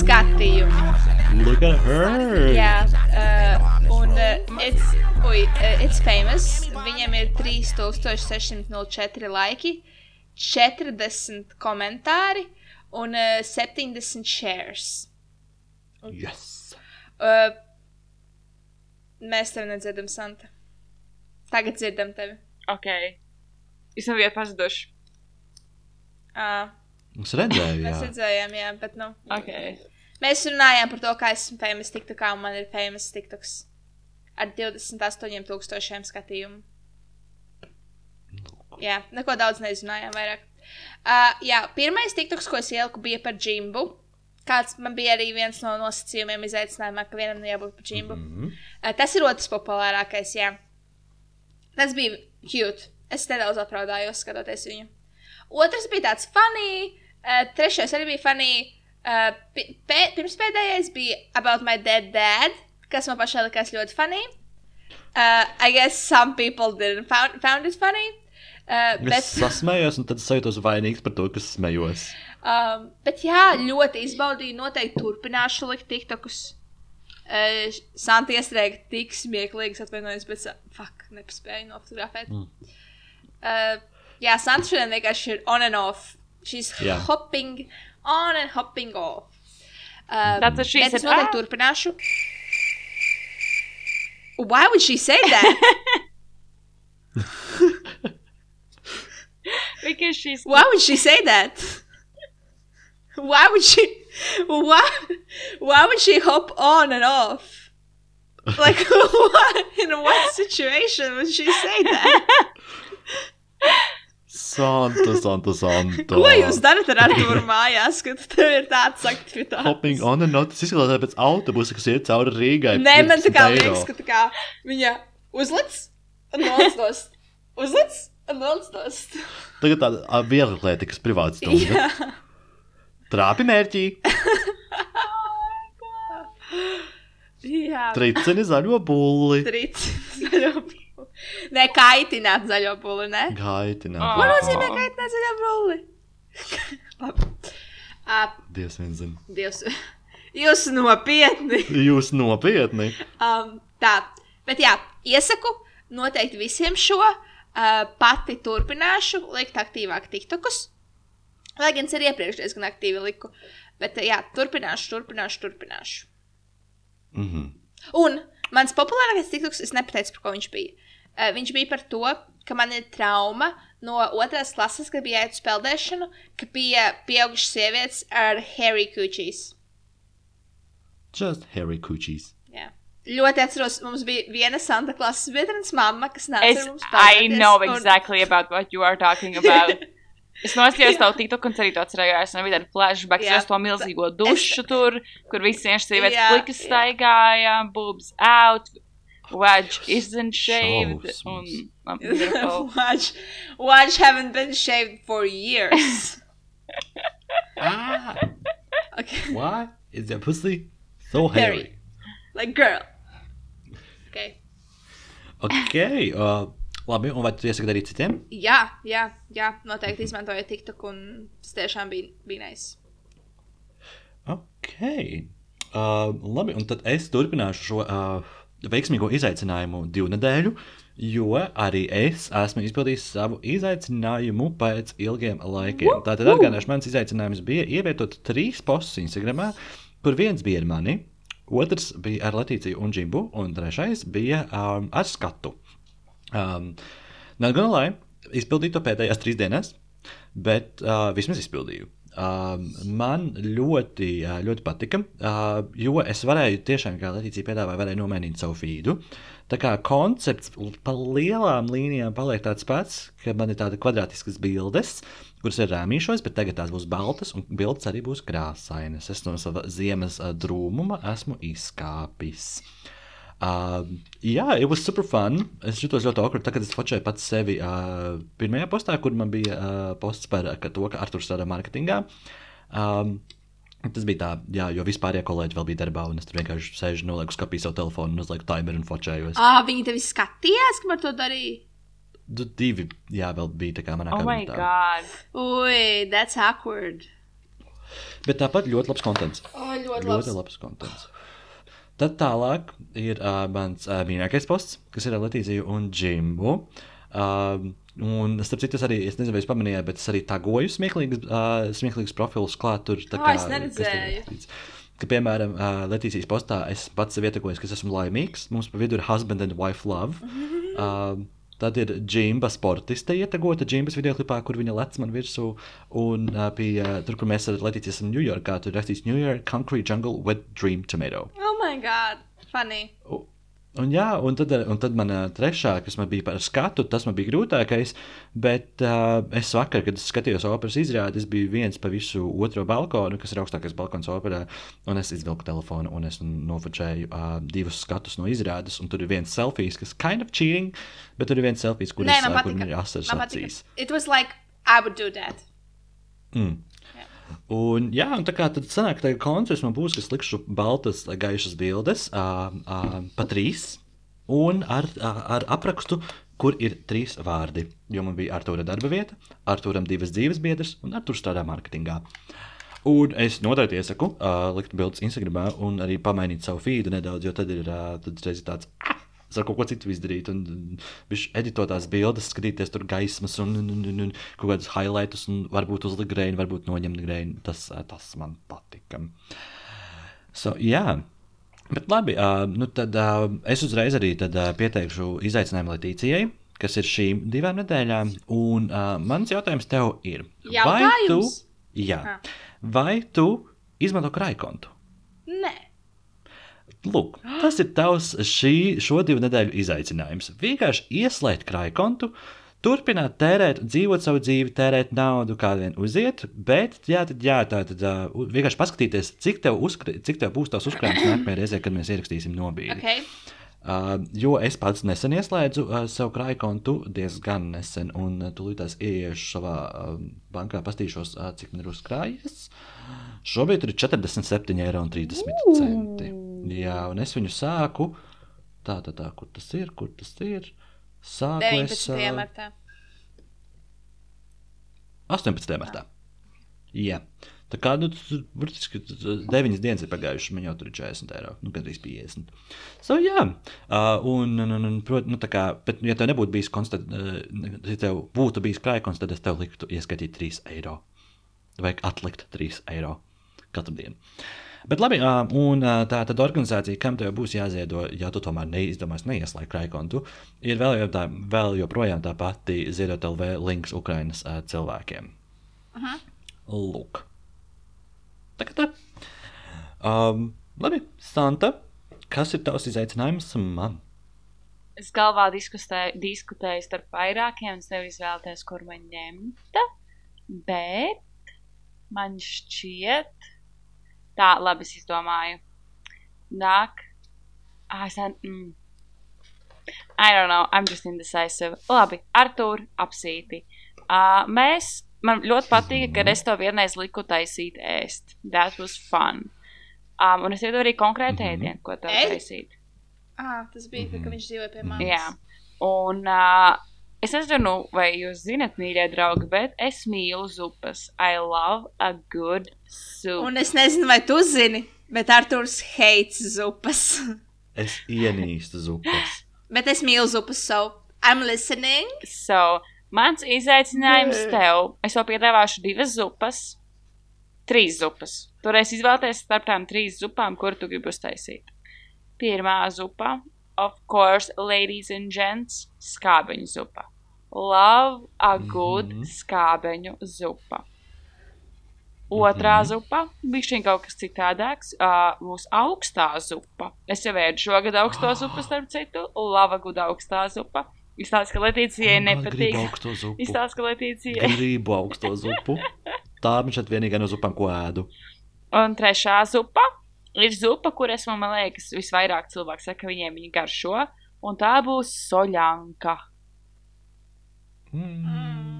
skatījumu. Look at her! Jā, uh, un uh, it's, ui, uh, it's famous. Viņam ir 3604 laiki, 40 komentāri un uh, 70 shares. Yes! Uh, mēs tevi nedzirdam, Santa. Tagad dzirdam tevi. Ok. Jūs nav vieta pazuduši. Uh, Mums redzēja, mēs jā. redzējām, jā, bet nu. Ok. Mēs runājām par to, kā esmu famous TikTokā, un man ir famous TikToks ar 28,000 skatījumu. Jā, neko daudz nezināju vairāk. Uh, jā, pirmais TikToks, ko es ieliku, bija par džimbu. Kāds man bija arī viens no nosacījumiem, izaicinājumā, ka vienam ir jābūt par džimbu. Mm -hmm. uh, tas ir otrs populārākais, jā. Tas bija cute. Es nedaudz apraudājos, skatoties viņu. Otrs bija tāds funny, uh, trešais arī bija funny. Uh, pē, pirms pēdējais bija About My Dead Dad, kas man pašai likās ļoti funny. Uh, I guess some people didn't found, found it funny. Uh, Es sasmējos, un tad es jūtos vainīgs par to, kas smējos. Um, bet jā, ļoti izbaudīju. Noteikti turpināšu likt tiktokus. Uh, Santa iestrēga tik smieklīgs, atvainojos, bet fuck, nepaspēju nofotografēt. Mm. Uh, jā, Santa šodien vienkārši ir on and off. She's yeah. hopping on and hopping off. Uh, That's what she said. noteikti Ah! turpināšu. Why would she say that? Because she's. Why would she say that? Why would she? Why? Why would she hop on and off? Like what? In what situation would she say that? Santa, Santa, Santa. Ko jūs darat ar Arthuru mājās, kad tev ir tāds aktivitāte? Hopping on and on. Tas izskatās pēc autobusa, kas iet cauri Rīgai. Nē, man tā kā 15 eiro. liekas, ka tā kā viņa uzlic un nolstos. Uzlic un nolstos. Tagad tāda ā, vieglatlētikas privāta stunda. Trāpi mērķī. Jā. Tricini zaļo bulli. Trīc. Zaļo puli. Nē, kaitināt zaļo puli, ne? Gaitinā. Ā. Ko nozīmē kaitināt zaļo puli? Labi. Uh, Dievs vien zina. Dievs, jūs nopietni. Jūs nopietni. Um, tā, bet jā, iesaku noteikti visiem šo. Uh, pati turpināšu likt aktīvāk TikTokus. Lai gan es arī iepriekš diezgan aktīvi liku. Bet jā, turpināšu, turpināšu, turpināšu. Mhm. Un mans populārākais TikToks, es nepateicu, par ko viņš bija. Uh, viņš bija par to, ka man ir trauma no otras klases, kad bija jāiet uz peldēšanu, ka bija pieaugušas sievietes ar hairy coochies. Just Harry Coochies. Jā. Ļoti atceros, mums bija viena Santa klases biedrenes mamma, kas nāca Es, ar mums I peldēties, know un- exactly about what you are talking about. Es nostājos tavu TikTok un arī to atcerējos. Man bija tāda flashback, yeah. to milzīgo dušu tur, kur visi vienkārši sievietes plikas staigāja, boobs out, wedge isn't shaved. Šausmas. Un, man beautiful. Watch, watch haven't been shaved for years. Ah, Okay. why is your pussy so Hairy. hairy? Like girl. Okay. Ok, uh, labi, un vai tu iesaki darīt citiem? Jā, jā, jā, noteikti izmantoju TikTok, un tas tiešām bija, bija nice. Ok. Uh, labi, un tad es turpināšu šo uh, veiksmīgo izaicinājumu divu nedēļu, jo arī es esmu izpildījis savu izaicinājumu pēc ilgiem laikiem. Tātad atgādināšu, mans izaicinājums bija ievietot trīs postus Instagram, kur viens bija ar mani, otrs bija ar Latīciju un Džimbu, un trešais bija um, ar skatu. Um, Nē, gan lai izpildītu to pēdējās trīs dienās, bet uh, vismaz izpildīju. Um, man ļoti, ā, ļoti patika, uh, jo es varēju tiešām, kā Latīcija piedāvāja, varēju nomainīt savu feedu. Tā kā koncepts pa lielām līnijām paliek tāds pats, ka man ir tādas kvadrātiskas bildes, kuras ir rāmīšos, bet tagad tās būs baltas un bildes arī būs krāsainas. Es no sava ziemas ā, drūmuma esmu izkāpis. Uh, jā, it was super fun. Es jutos ļoti okri. Tagad es fočēju pats sevi uh, pirmajā postā, kur man bija uh, posts par ka to, ka Arthurs strādā mārketingā. Um, Tas bija tā, jā, jo vispār kolēģi vēl bija darbā, un es tur vienkārši sēžu, nolieku skapī savu telefonu, uzlieku timeru un fočējos. Ah, viņi tevi skatījās, kamēr to darīja. Du, divi, jā, vēl bija tā kā manā Oh my god. Ui, that's awkward. Bet tāpat ļoti labs kontents. O, ļoti Ļoti labs. labs kontents. Tad tālāk ir uh, mans uh, mīļākais posts, kas ir ar Latīziju un Džimbu. Uh, un, starp citu, es arī, es nezinu, vai jūs pamanījāt, bet es arī tagoju smieklīgus, uh, smieklīgus profilus klāt tur. tā kā- es tur ir neredzēju. Ka, piemēram, uh, Latīcijas postā es pats sev ietekojos, ka es esmu laimīgs. Mums pa vidu ir husband and wife love. Uh, tad ir Džimba sportiste ietekota Džimbas video klipā, kur viņa lec man virsū. Un uh, pie, uh, tur, kur mēs ar Latīciju esam Ņujorkā, tur rakstīts New York Concrete Jungle with Dream Tomato. Oh my god, funny. U- Un, jā, un tad, un tad man ā, trešā, kas man bija par skatu, tas man bija grūtākais. Bet uh, es vakar, kad es skatījos operas izrādi, es biju viens pa visu otro balkonu, kas ir augstākais balkons operā. Un es izvilku telefonu un es nofočēju uh, divus skatus no izrādes. Tur ir viens selfijas, kas kind of cheating, bet tur ir viens selfijas, kur, Nē, es, kur man ir asaras acīs. It was like, I would do that. Mm. Un, jā, un tā kā tad sanāk, ka koncerts man būs, ka es likšu baltas, gaišas bildes, uh, uh, pa trīs, un ar, uh, ar aprakstu, kur ir trīs vārdi. Jo man bija Arthūra darba vieta, Arthūram divas dzīves biedras, un Arthurs strādā mārketingā. Un es noteikti iesaku uh, likt bildes Instagram un arī pamainīt savu feedu nedaudz, jo tad ir uh, tad ir tāds. "Ah, Varu kaut ko citu izdarīt, un viņš editē tās bildes, skatīties tur gaismas, un, un, un, un, un kaut kādus highlights, un varbūt uzlikt grēnu, varbūt noņemt grēnu. Tas, ā, tas man patika. So, jā, bet labi. Uh, nu tad uh, es uzreiz arī tad, uh, pieteikšu izaicinājumu Latīcijai, kas ir šīm divām nedēļām. Un uh, mans jautājums tev ir, vai tu, Jautājums? jā, vai tu izmanto krājkontu? Nē. Lūk, tas ir tavs šī, šo divu nedēļu izaicinājums. Vienkārši ieslēgt krājkontu, turpināt tērēt, dzīvot savu dzīvi, tērēt naudu, kā vien uziet, bet jā, tad, jā, tā tad uh, vienkārši paskatīties, cik tev, uzkri, cik tev būs tās uzkrājumas nākamajā reizē, kad mēs ierakstīsim nobīdi. Okay. Uh, jo es pats nesen ieslēdzu uh, savu krājkontu, diezgan nesen, un uh, tūlītās ieiešu savā uh, bankā, pastīšos, uh, cik man ir uzkrājies. Šobrīd ir 47,30 eiro. Jā, un es viņu sāku. Tā, tā, tā, kur tas ir, kur tas ir. Sāku es 19. ā, martā. 18. martā. Jā. Tā kā nu, tur burtiski 9 dienas ir pagājušas, man jau tur ir 40 eiro, nu, gandrīz 50. So, jā, uh, un, un, un, protams, nu, tā kā, bet, ja tev nebūtu bijis konstant, uh, ja tev būtu bijis krājkons, tad es tev liktu ieskatīt 3 eiro. Vajag atlikt 3 eiro katru dienu. Bet labi, un tā tad organizācija, kam tev būs jāziedo, ja tu tomēr neizdomās neieslēgt krājkontu, ir vēl, jau tā, vēl joprojām tā pati ziedot LV links Ukrainas cilvēkiem. Lūk. Tā kā tā. Um, labi, Santa, kas ir tavs izaicinājums man? Es galvā diskutēju, diskutēju starp vairākiem, es nevaru izvēlēties, kur man ņemt. Bet man šķiet, tā, labi, es izdomāju. Nāk, ah, es mm. I don't know, I'm just indecisive. Labi, Artur, apsīti. Uh, mēs, man ļoti patīk, ka es to vienreiz liku taisīt ēst. That was fun. Um, un es iedodu arī konkrētu Mhm. ēdienu, ko tev Ēst? taisīt. Ah, tas bija, mm -hmm. ka viņš dzīvoja pie manis. Jā, un uh, es nezinu, vai jūs zinat, mīļie draugi, bet es mīlu zupas. I love a good soup. Un es nezinu, vai tu zini, bet Arthurs hates zupas. Es ienīstu zupas. bet es mīlu zupas, so I'm listening. So, mans izaicinājums tev, es tev piedāvāšu divas zupas, trīs zupas. Toreiz izvēlēties starp tām trīs zupām, kur tu gribi uztaisīt. Pirmā zupa, of course, ladies and gents, skābeņu zupa. Love a good Mhm. skābeņu zupa. Otrā zupa bija kaut kas citādāks. Uh, būs augstā zupa. Es jau ēdu šogad augsto zupu, starp citu, lava guda augstā zupa. Izstāsta, ka Letīcijai nepatīk. Izstāsta, ka Letīcijai. Gribu augsto zupu. Tā ir šeit vienīgā no zupām, ko ēdu. Un trešā zupa ir zupa, kuras man liekas, visvairāk cilvēku saka, ka viņiem viņa garšo. Un tā būs soļanka. Mm.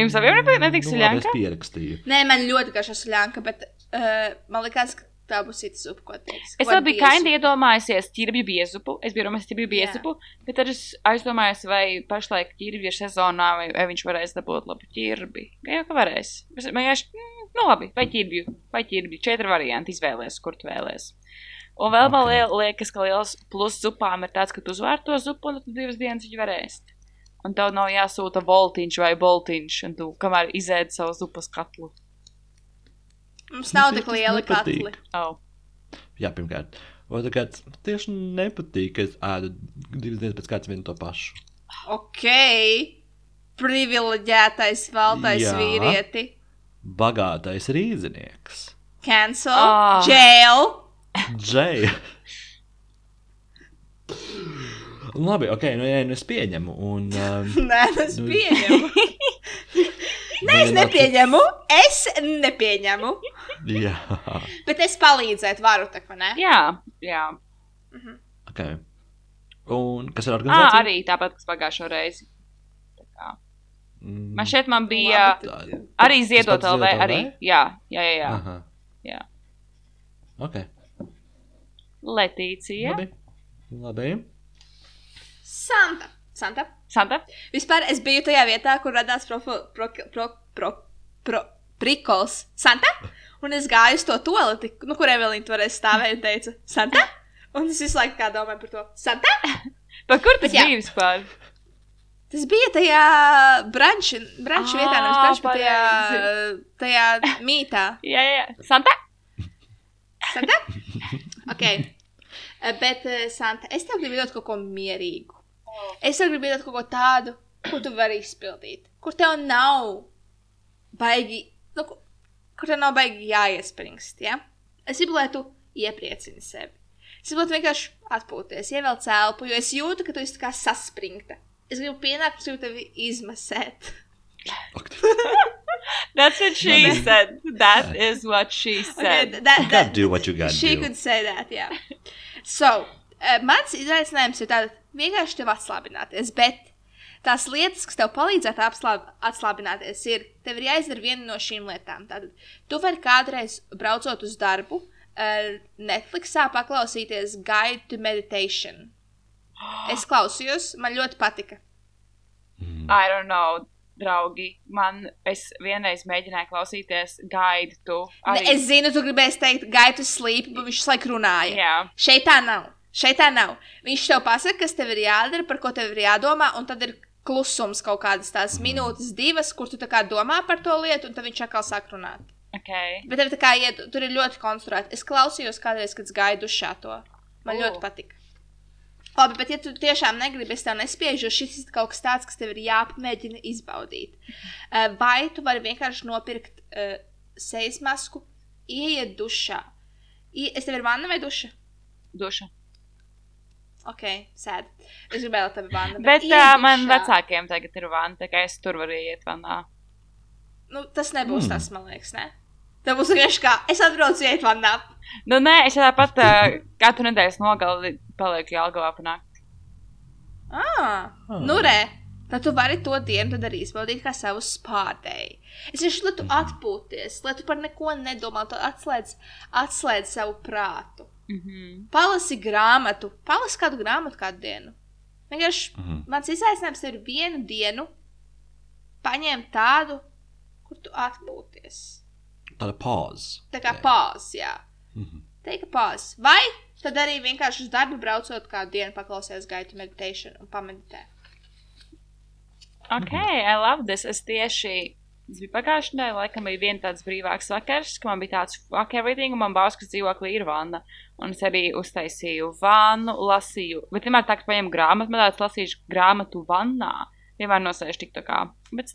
Jums abiem nepatīk- netīk Nu, soļanka? Es pierakstīju. Nē, man ļoti garšo suļānka, bet uh, man liekas, ka tā būs cita zupa, ko teiks. Es vēl biju kaini iedomājusies ķirbju biezupu. Es biju domājis, ķirbju biezupu, bet tad es aizdomājos, vai pašlaik ķirbju ir sezonā, vai, vai viņš varēs dabūt labu ķirbi. Jā, ka varēs. Es- Man vienkārši, mm, nu labi, vai ķirbju, vai ķirbju. Četri varianti izvēlēs, kur tu vēlēs. Un vēl man Ok. okay. liekas, ka liels plus zupām ir tāds, ka tu uzvēr to zupu un tad tu divas dienas viņu var ēst. Un tev nav jāsūta voltiņš vai boltiņš, un tu kamēr izēdi savu zupas katlu. Mums nav tik liela katli. Oh. Jā, pirmkārt. Otrkārt, tieši nepatīk, ka es ēdu divas dienas pēc kārtas vienu to pašu. Ok, privileģētais valtais Jā. vīrieti. Bagātais rīznieks. Cancel, Ah. jail. Džei. Labi, ok, nu, jā, nu es pieņemu. Un, um, Nē, es Nu- pieņemu. Nē, es nepieņemu. Es nepieņemu. Jā, Bet es palīdzēt varu, tā kā ne? Jā, jā. ok. Un kas ir Ah, organizācija? arī tāpat, kas pagājušo reizi. Mm, Man šeit man bija Labi, tad- arī ziedot LV. Arī. Jā, jā, jā. jā. Aha. Jā. Ok, Letīcija. labi. Labi. Santa. Santa. Santa. Vispār es biju tajā vietā, kur radās profil, pro, pro, pro, pro, prikols Santa. Un es gāju uz to toleti, nu, kur Evelīna toreiz stāvēja un teica, Santa. Un es visu laiku kā domāju par to, Santa. Pa kur tas jā. bija vispār? Tas bija tajā branča, branča Ā, vietā, nevis branča, bet tajā, tajā mītā. Jā, jā. Santa. Santa? Ok. Eh, Bet, eh, Santa, es tev gribu dot kaut ko mierīgu. Es tev gribu dot kaut ko tādu, ko tu vari izpildīt. Kur tev nav baigi, nu, ku- kur tev nav baigi jāiespringst, ja? Es gribu, lai tu iepriecini sevi. Es gribu, vienkārši atpūties, ievelc elpu, jo es jūtu, ka tu esi tā kā saspringta. Es gribu pienākt, es gribu tevi izmasēt. That's what she Labi. said. That is what she Okay, said. th- that, You that, do what you gotta She do. could say that, jā. So, uh, mans izaicinājums ir tāds vienkārši tev atslābināties, bet tās lietas, kas tev palīdzētu atslābināties, ir, tev ir jāizdara viena no šīm lietām. Tātad, tu vari kādreiz braucot uz darbu, uh, Netflixā paklausīties Guide to Meditation. Es klausījos, man ļoti patika. I don't know, draugi. Man, es vienreiz mēģināju klausīties guide. Ne, Arī. Es zinu, tu gribēsi teikt Guide to Sleep, bet viņš laiku runāja. Jā. Šeit tā nav. Šeit tā nav. Viņš tev pasaka, kas tev ir jādara, par ko tev ir jādomā, un tad ir klusums kaut kādas tās minūtes, divas, kur tu domā par to lietu, un tad viņš atkal sāk runāt. Okay. Bet tev tā kā iet, tur ir ļoti konstruēti. Es klausījos kādreiz, kad es gāju dušā to. Man oh. ļoti patika. Labi, bet ja tu tiešām negribi, es tev nespiežu, jo šis ir kaut kas tāds, kas tev ir jāpamēģina izbaudīt. Uh, Vai tu vari vienkārši nopirkt uh, sejas masku, ieiet dušā? I, es tev ir vanna vai duša? Duša. Ok, sēd. Es gribēju, lai tev ir vanna. Bet iej uh, man dušā. vecākiem tagad ir vana, tā kā es tur varu iet vanā. Nu, tas nebūs Mm. tas, man liekas, ne? Tev būs vienkārši kā, es atbraucu iet vannā. Nu, nē, es tāpat uh, katru nedēļas nogali palieku Jālgavā panākt. Ah, Ah. nu re. Tad tu vari to dienu tad arī izbaudīt kā savu spārdēju. Es vienkārši, lai tu atpūties, lai tu par neko nedomā, tu atslēdz, atslēdz savu prātu. Mm -hmm. Palasi grāmatu, palasi kādu grāmatu kādu dienu. Vienkārši Mhm. mans izaicinājums ir vienu dienu paņemt tādu, kur tu atpūties. Tāda pause. Tā kā pāzes, jā. Mhm. Teika pāzes. Vai tad arī vienkārši uz darbu braucot kādu dienu paklausies gaitu meditāciju un pameditē. Ok, I love this. Es tieši. Tas bija pagājušajā nedēļā, laikam bija viens tāds brīvāks vakars, ka man bija tāds fuck everything, un man Bauskas dzīvoklī ir vanna. Un es arī uztaisīju vannu, lasīju. Bet vienmēr tā, ka paņemu grāmatu, man tāds lasīšu grāmatu vannā. vienmēr nosēž tik tā kā. Bet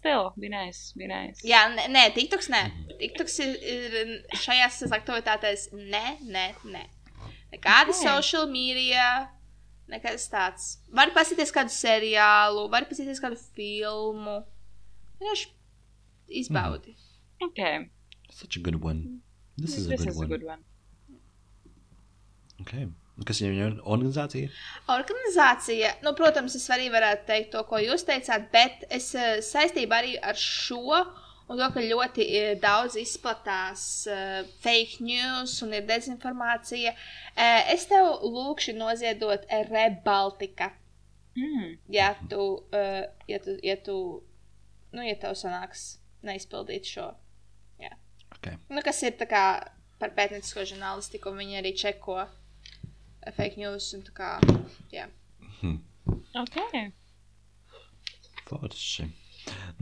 nice, bija nice. Jā, nē, nē TikToks nē. TikToks ir, ir šajās aktivitātēs nē, nē, nē. Nekāda social media, nekas tāds. Var paskatīties kādu seriālu, var paskatīties kādu filmu. Vienkārši izbaudi. Okay. Such a good one. This is a This good is a one. good one. Okay. Kas ir viņa organizācija? Organizācija, nu, protams, es arī varētu teikt to, ko jūs teicāt, bet es eh, saistībā arī ar šo un to, ka ļoti eh, daudz izplatās uh, fake news un ir dezinformācija, uh, es tev lūkšu noziedot Rebaltika. Mm. Ja tu, uh, ja tu, ja tu, nu, ja tev sanāks neizpildīt šo. Jā. Okay. Nu, kas ir kā par pētniecisko žurnālistiku, un viņi arī čeko fake news un tā kā, jā. Okay. Forši.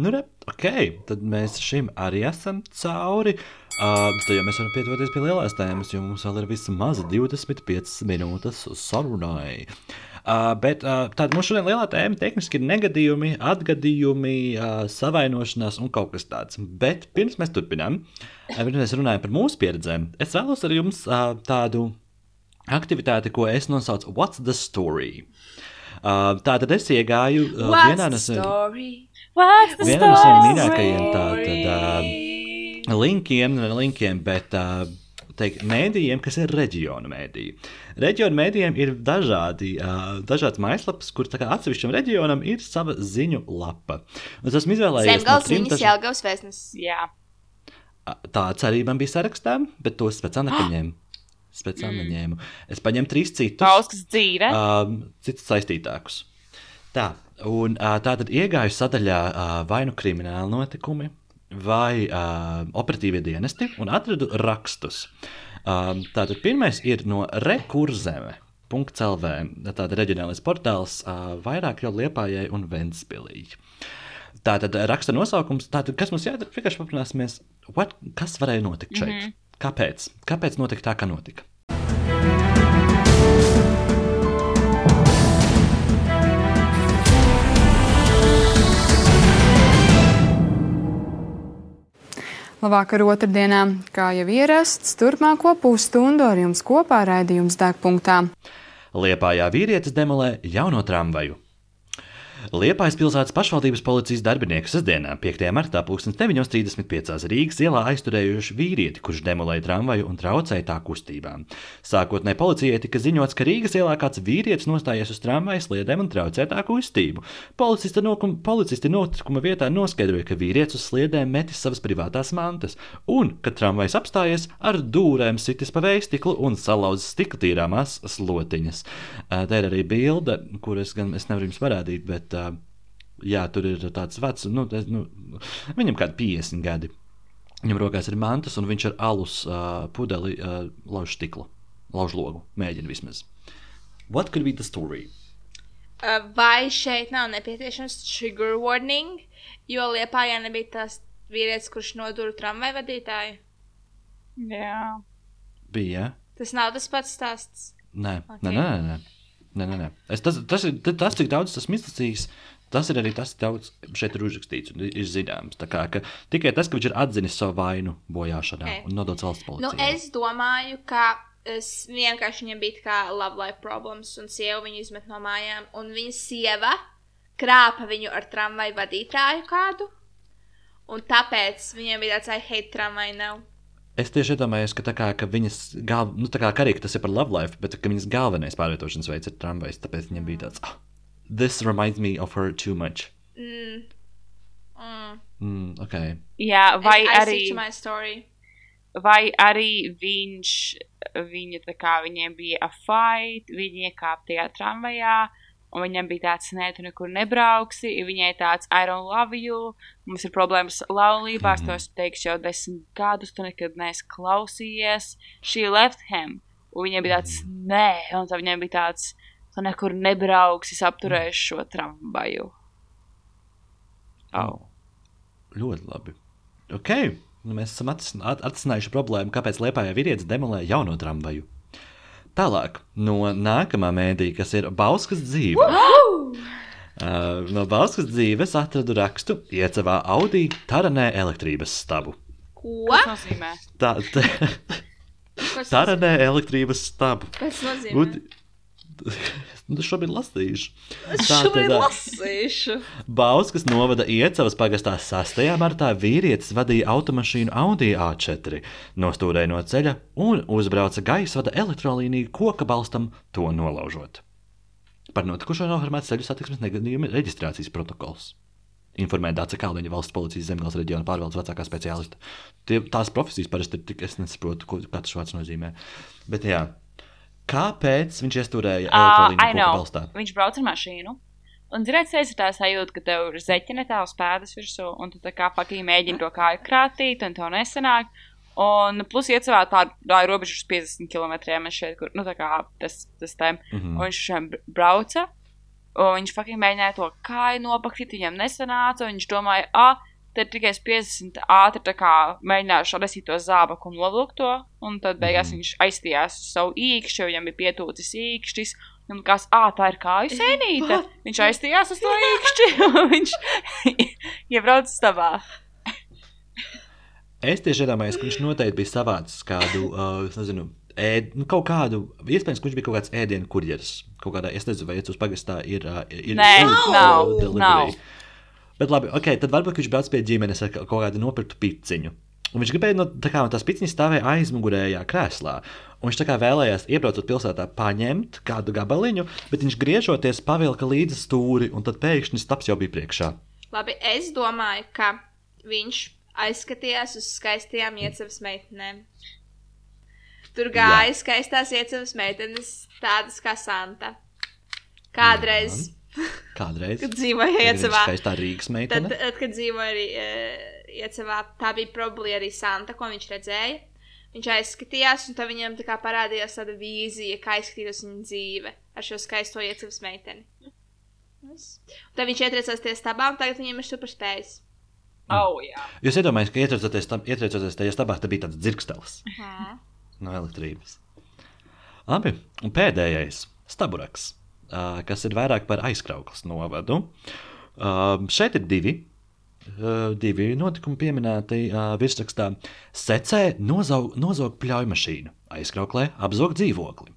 Nu, re, ok, tad mēs šim arī esam cauri. Uh, tad jau mēs varam pietuvoties pie lielās tēmas, jo mums vēl ir vismaz 25 minūtes sarunai. Uh, bet uh, tāda mūsu šodien lielā tēma tehniski ir negadījumi, atgadījumi, uh, savainošanās un kaut kas tāds. Bet pirms mēs turpinām, uh, pirms mēs runājam par mūsu pieredzēm, es vēlos ar jums uh, tādu aktivitāti, ko es nosaucu What's the Story? Uh, tātad es iegāju uh, vienā no saviem mīļākajiem tātad, uh, linkiem, linkiem, bet uh, teikt, mēdījiem, kas ir reģionu mēdīji. Reģionu mēdījiem ir dažādi, uh, dažādas mājaslapas, kur atsevišķam reģionam ir sava ziņu lapa. Un es esmu izvēlējies Zemgals trim viņas daža- Jelgavs vēstnes. Jā. Tāds arī man bija sarakstā, bet tos pēc tam nepaņēmu. Es pēc tam neņēmu. Es paņēmu trīs citus. Pauskas dzīve. um, citus saistītākus. Tā, un uh, tā tad iegāju sadaļā uh, vai nu krimināla notikumi, vai uh, operatīvie dienesti, un atradu rakstus. Um, tātad pirmais ir no Rekurzeme. .lv. Tāda reģionālais portāls uh, vairāk jau Liepājai un Ventspilī. Tātad raksta nosaukums, tātad, kas mums jādara, vienkārši paprināsimies, what, kas varēja notikt šeit. Mm -hmm. Kāpēc? Kāpēc notika tā, kā notika? Labvakar otrdienā, kā jau ierasts, turpmāko pusstundu ar jums kopā raidījums degpunktā. Liepājā vīrietis demolē jauno tramvaju. Liepājas pilsētas pašvaldības policijas darbinieki sestdienā, 5. martā, 9.35. Rīgas ielā aizturējuši vīrieti, kurš demolēja tramvaju un traucēja tā kustībām. Sākotnēji policijai tika ziņots, ka Rīgas ielā kāds vīrietis nostājies uz tramvaja sliedēm un traucē tā kustību. Policisti, nokum, policisti notikuma vietā noskaidroja, ka vīrietis uz sliedēm metis savas privātās mantas, un, kad tramvajs apstājies, ar dūrēm sitis pa vējstiklu un salauzis stikla tīrāmās slotiņas. Tā ir arī bilde, kuras gan es nevaru jums parādīt, bet ā, jā, tur ir tāds vecs, nu, es, nu, viņam kādi 50 gadi. Viņam rokās ir mantas, un viņš ar alus uh, pudeli uh, lauž stiklu, lauž logu. Mēģina vismaz. What could be the story? Uh, Vai šeit nav nepieciešams trigger warning, jo Liepājā nebija tas vīrietis, kurš nodūra tramvaju vadītāju? Jā. Bija. Tas nav tas pats stāsts. Nē, Ok. okay. nē, nē, nē. Nē, nē, nē. Es, tas, tas, ir, ta- tas, cik daudz tas izlasījis, tas ir arī tas, cik daudz šeit ir uzrakstīts un ir zināms. Kā, ka tikai tas, ka viņš ir atzinis savu vainu bojāšanā Ok. un nodots valsts Nu, policijai. es domāju, ka es vienkārši viņam bija tā kā love life problēmas, un sieva viņu izmet no mājām, un viņa sieva krāpa viņu ar tramvaju vadītāju kādu, un tāpēc viņam bija tāds, I hate tramvaju nav. Es tieši iedomājos, ka, kā, ka viņas galv... nu, tā kā arī ka tas ir par love life, bet ka viņas galvenais pārvietošanas veids ir tramvajs. Tāpēc viņam bija tāds, ah, this reminds me of her too much. Mm. Mm. Mm, okay. Jā, vai I arī, stick to my story. vai arī viņš, viņa tā kā viņiem bija a fight, viņi iekāpa tajā tramvajā, un viņam bija tāds, nē, tu nekur nebrauksi, viņai tāds, I don't love you, mums ir problēmas laulībā, es to esmu teiks jau desmit gadus, tu nekad neesi klausījies, she left him, un viņai bija tāds, nē, un tad viņai bija tāds, tu nekur nebrauksi, es apturēšu šo tramvaju. Oh. Ļoti labi. Ok, nu, mēs esam atrisin- at- atrisinājuši problēmu, kāpēc Lietuvā vīrietis demolē jauno tramvaju. Tālāk, no nākamā mēdīja, kas ir Bauskas dzīve. Uh, no Bauskas dzīves atradu rakstu iecavā Audi Taranē elektrības stabu. Ko? Tas nozīmē. Tā, tā, Kas Taranē elektrības stabu. Tas nozīmē. Un- Nu, šobrīd lasīšu. Es Tā šobrīd tad, ā, lasīšu. Bauskas novada Iecavas pagastā 6. martā vīrietis vadīja automašīnu Audi A4, nostūrēja no ceļa un uzbrauca gaisa vada elektrolīniju koka balstam, to nolaužot. Par notikušo noformēts ceļu satiksmes negadījuma reģistrācijas protokols. Informēja Dāca Kalniņa valsts policijas zemgājas reģiona pārvaldes vecākā speciālista. Tie, tās profesijas parasti ir tik, es nesaprotu, ko katrs vārds nozīmē. Bet jā, kāpēc viņš iestūrēja Uh, I elektrolīniju koka know. balstā? Viņš brauc ar mašīnu. Un ziniet, es tā sajūtu, ka tev ir zeķene tā uz pēdas virsū, un tu tā kā pakī mēģini to kāju krātīt, un to nesanāk. Un plus iecavā tā, tā ir robeža uz 50 km šeit, kur, nu tā kā tas, tas tēm. Mm. -hmm. Un viņš šiem br- brauca, un viņš faktiski mēģināja to kāju nopakīt, viņam nesanāca, un viņš domāja, ah, tad tikai es 50 ātri tā kā mēģināšu atnesīt to zābaku un nolūkt to, un tad beigās mm viņš aizstījās uz savu īkšķi, jo viņam bija pietūcis īkšķis, un kas, ah, tā ir kāju sēnīte. Viņš aizstījās uz to īkšķi, un viņš iebrauca stabā. Es tieši iedomājos, ka viņš noteikti bija savāds kādu, uh, es nezinu, ēd, nu, kaut kādu, iespējams, ka viņš bija kaut kāds ēdienu kurjeris. Kaut kādā, es nezinu, vai iet uz pagastā ir. Uh, ir Nē, nav, delivery. nav. Bet labi, ok, tad varbūt viņš brauc pie ģimenes ar ka- kaut kādu nopirktu piciņu. Un viņš gribēja, no, tā kā tās piciņas stāvēja aizmugurējā krēslā. Un viņš tā kā vēlējās, iebraucot pilsētā, paņemt kādu gabaliņu, bet viņš griežoties pavilka līdzi stūri, un tad pēkšņi stāps jau bija priekšā. Labi, es domāju, ka viņš aizskatījās uz skaistajām iecavas meitenēm. Tur gāja skaistās iecavas meitenes, tādas kā Santa. Kādreiz, Kādreiz. kad dzīvoja Viena iecavā, Skaistā Rīgas tad, meitene. tad, kad dzīvoja arī uh, iecavā, tā bija probably arī Santa, ko viņš redzēja. Viņš aizskatījās, un tad viņam tā kā parādījās tāda vīzija, kā izskatītos viņa dzīve ar šo skaisto iecavas meiteni. Un Tad viņš ietriecās tie stabā, un tagad viņam ir superspējas. Oh, jā. Jūs iedomājaties, ka ietriecoties tam- ietriecoties tajā stabā, tad bija tāds dzirkstelis Mhm. no elektrības. Labi, un pēdējais - staburaks, kas ir vairāk par aizkrauklas novadu. Šeit ir divi. Divi notikumi pieminēti ā, virsrakstā. Secē nozog, nozog pļauju mašīnu, aizkrauklē apzog dzīvokli.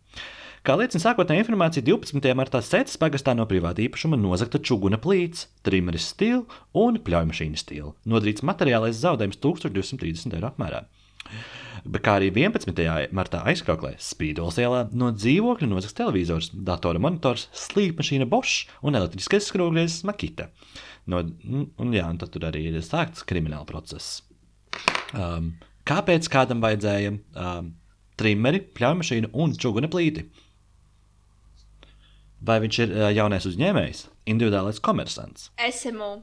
Kā liecina sākotnējā informācija, 12. martā Sēdes pagastā no privāta īpašuma nozagta čuguna plīts, trimeris stila un pļaujmašīnas stila. Nodarīts materiālais zaudējums 1230 eiro apmērā. Kā arī 11. martā aizkrauklē Spīdols ielā no dzīvokļa nozagts televizors, datora monitors, slīpmašīna Bosch un elektriskais skrūvgriezis Makita. No, un, jā, un tad tur arī ir sākts krimināla process. Um, kāpēc kādam vajadzēja um, trimeri, pļaujmašīnu un čuguna plīti? Vai viņš ir uh, jaunais uzņēmējs, individuālais komersants? SMU.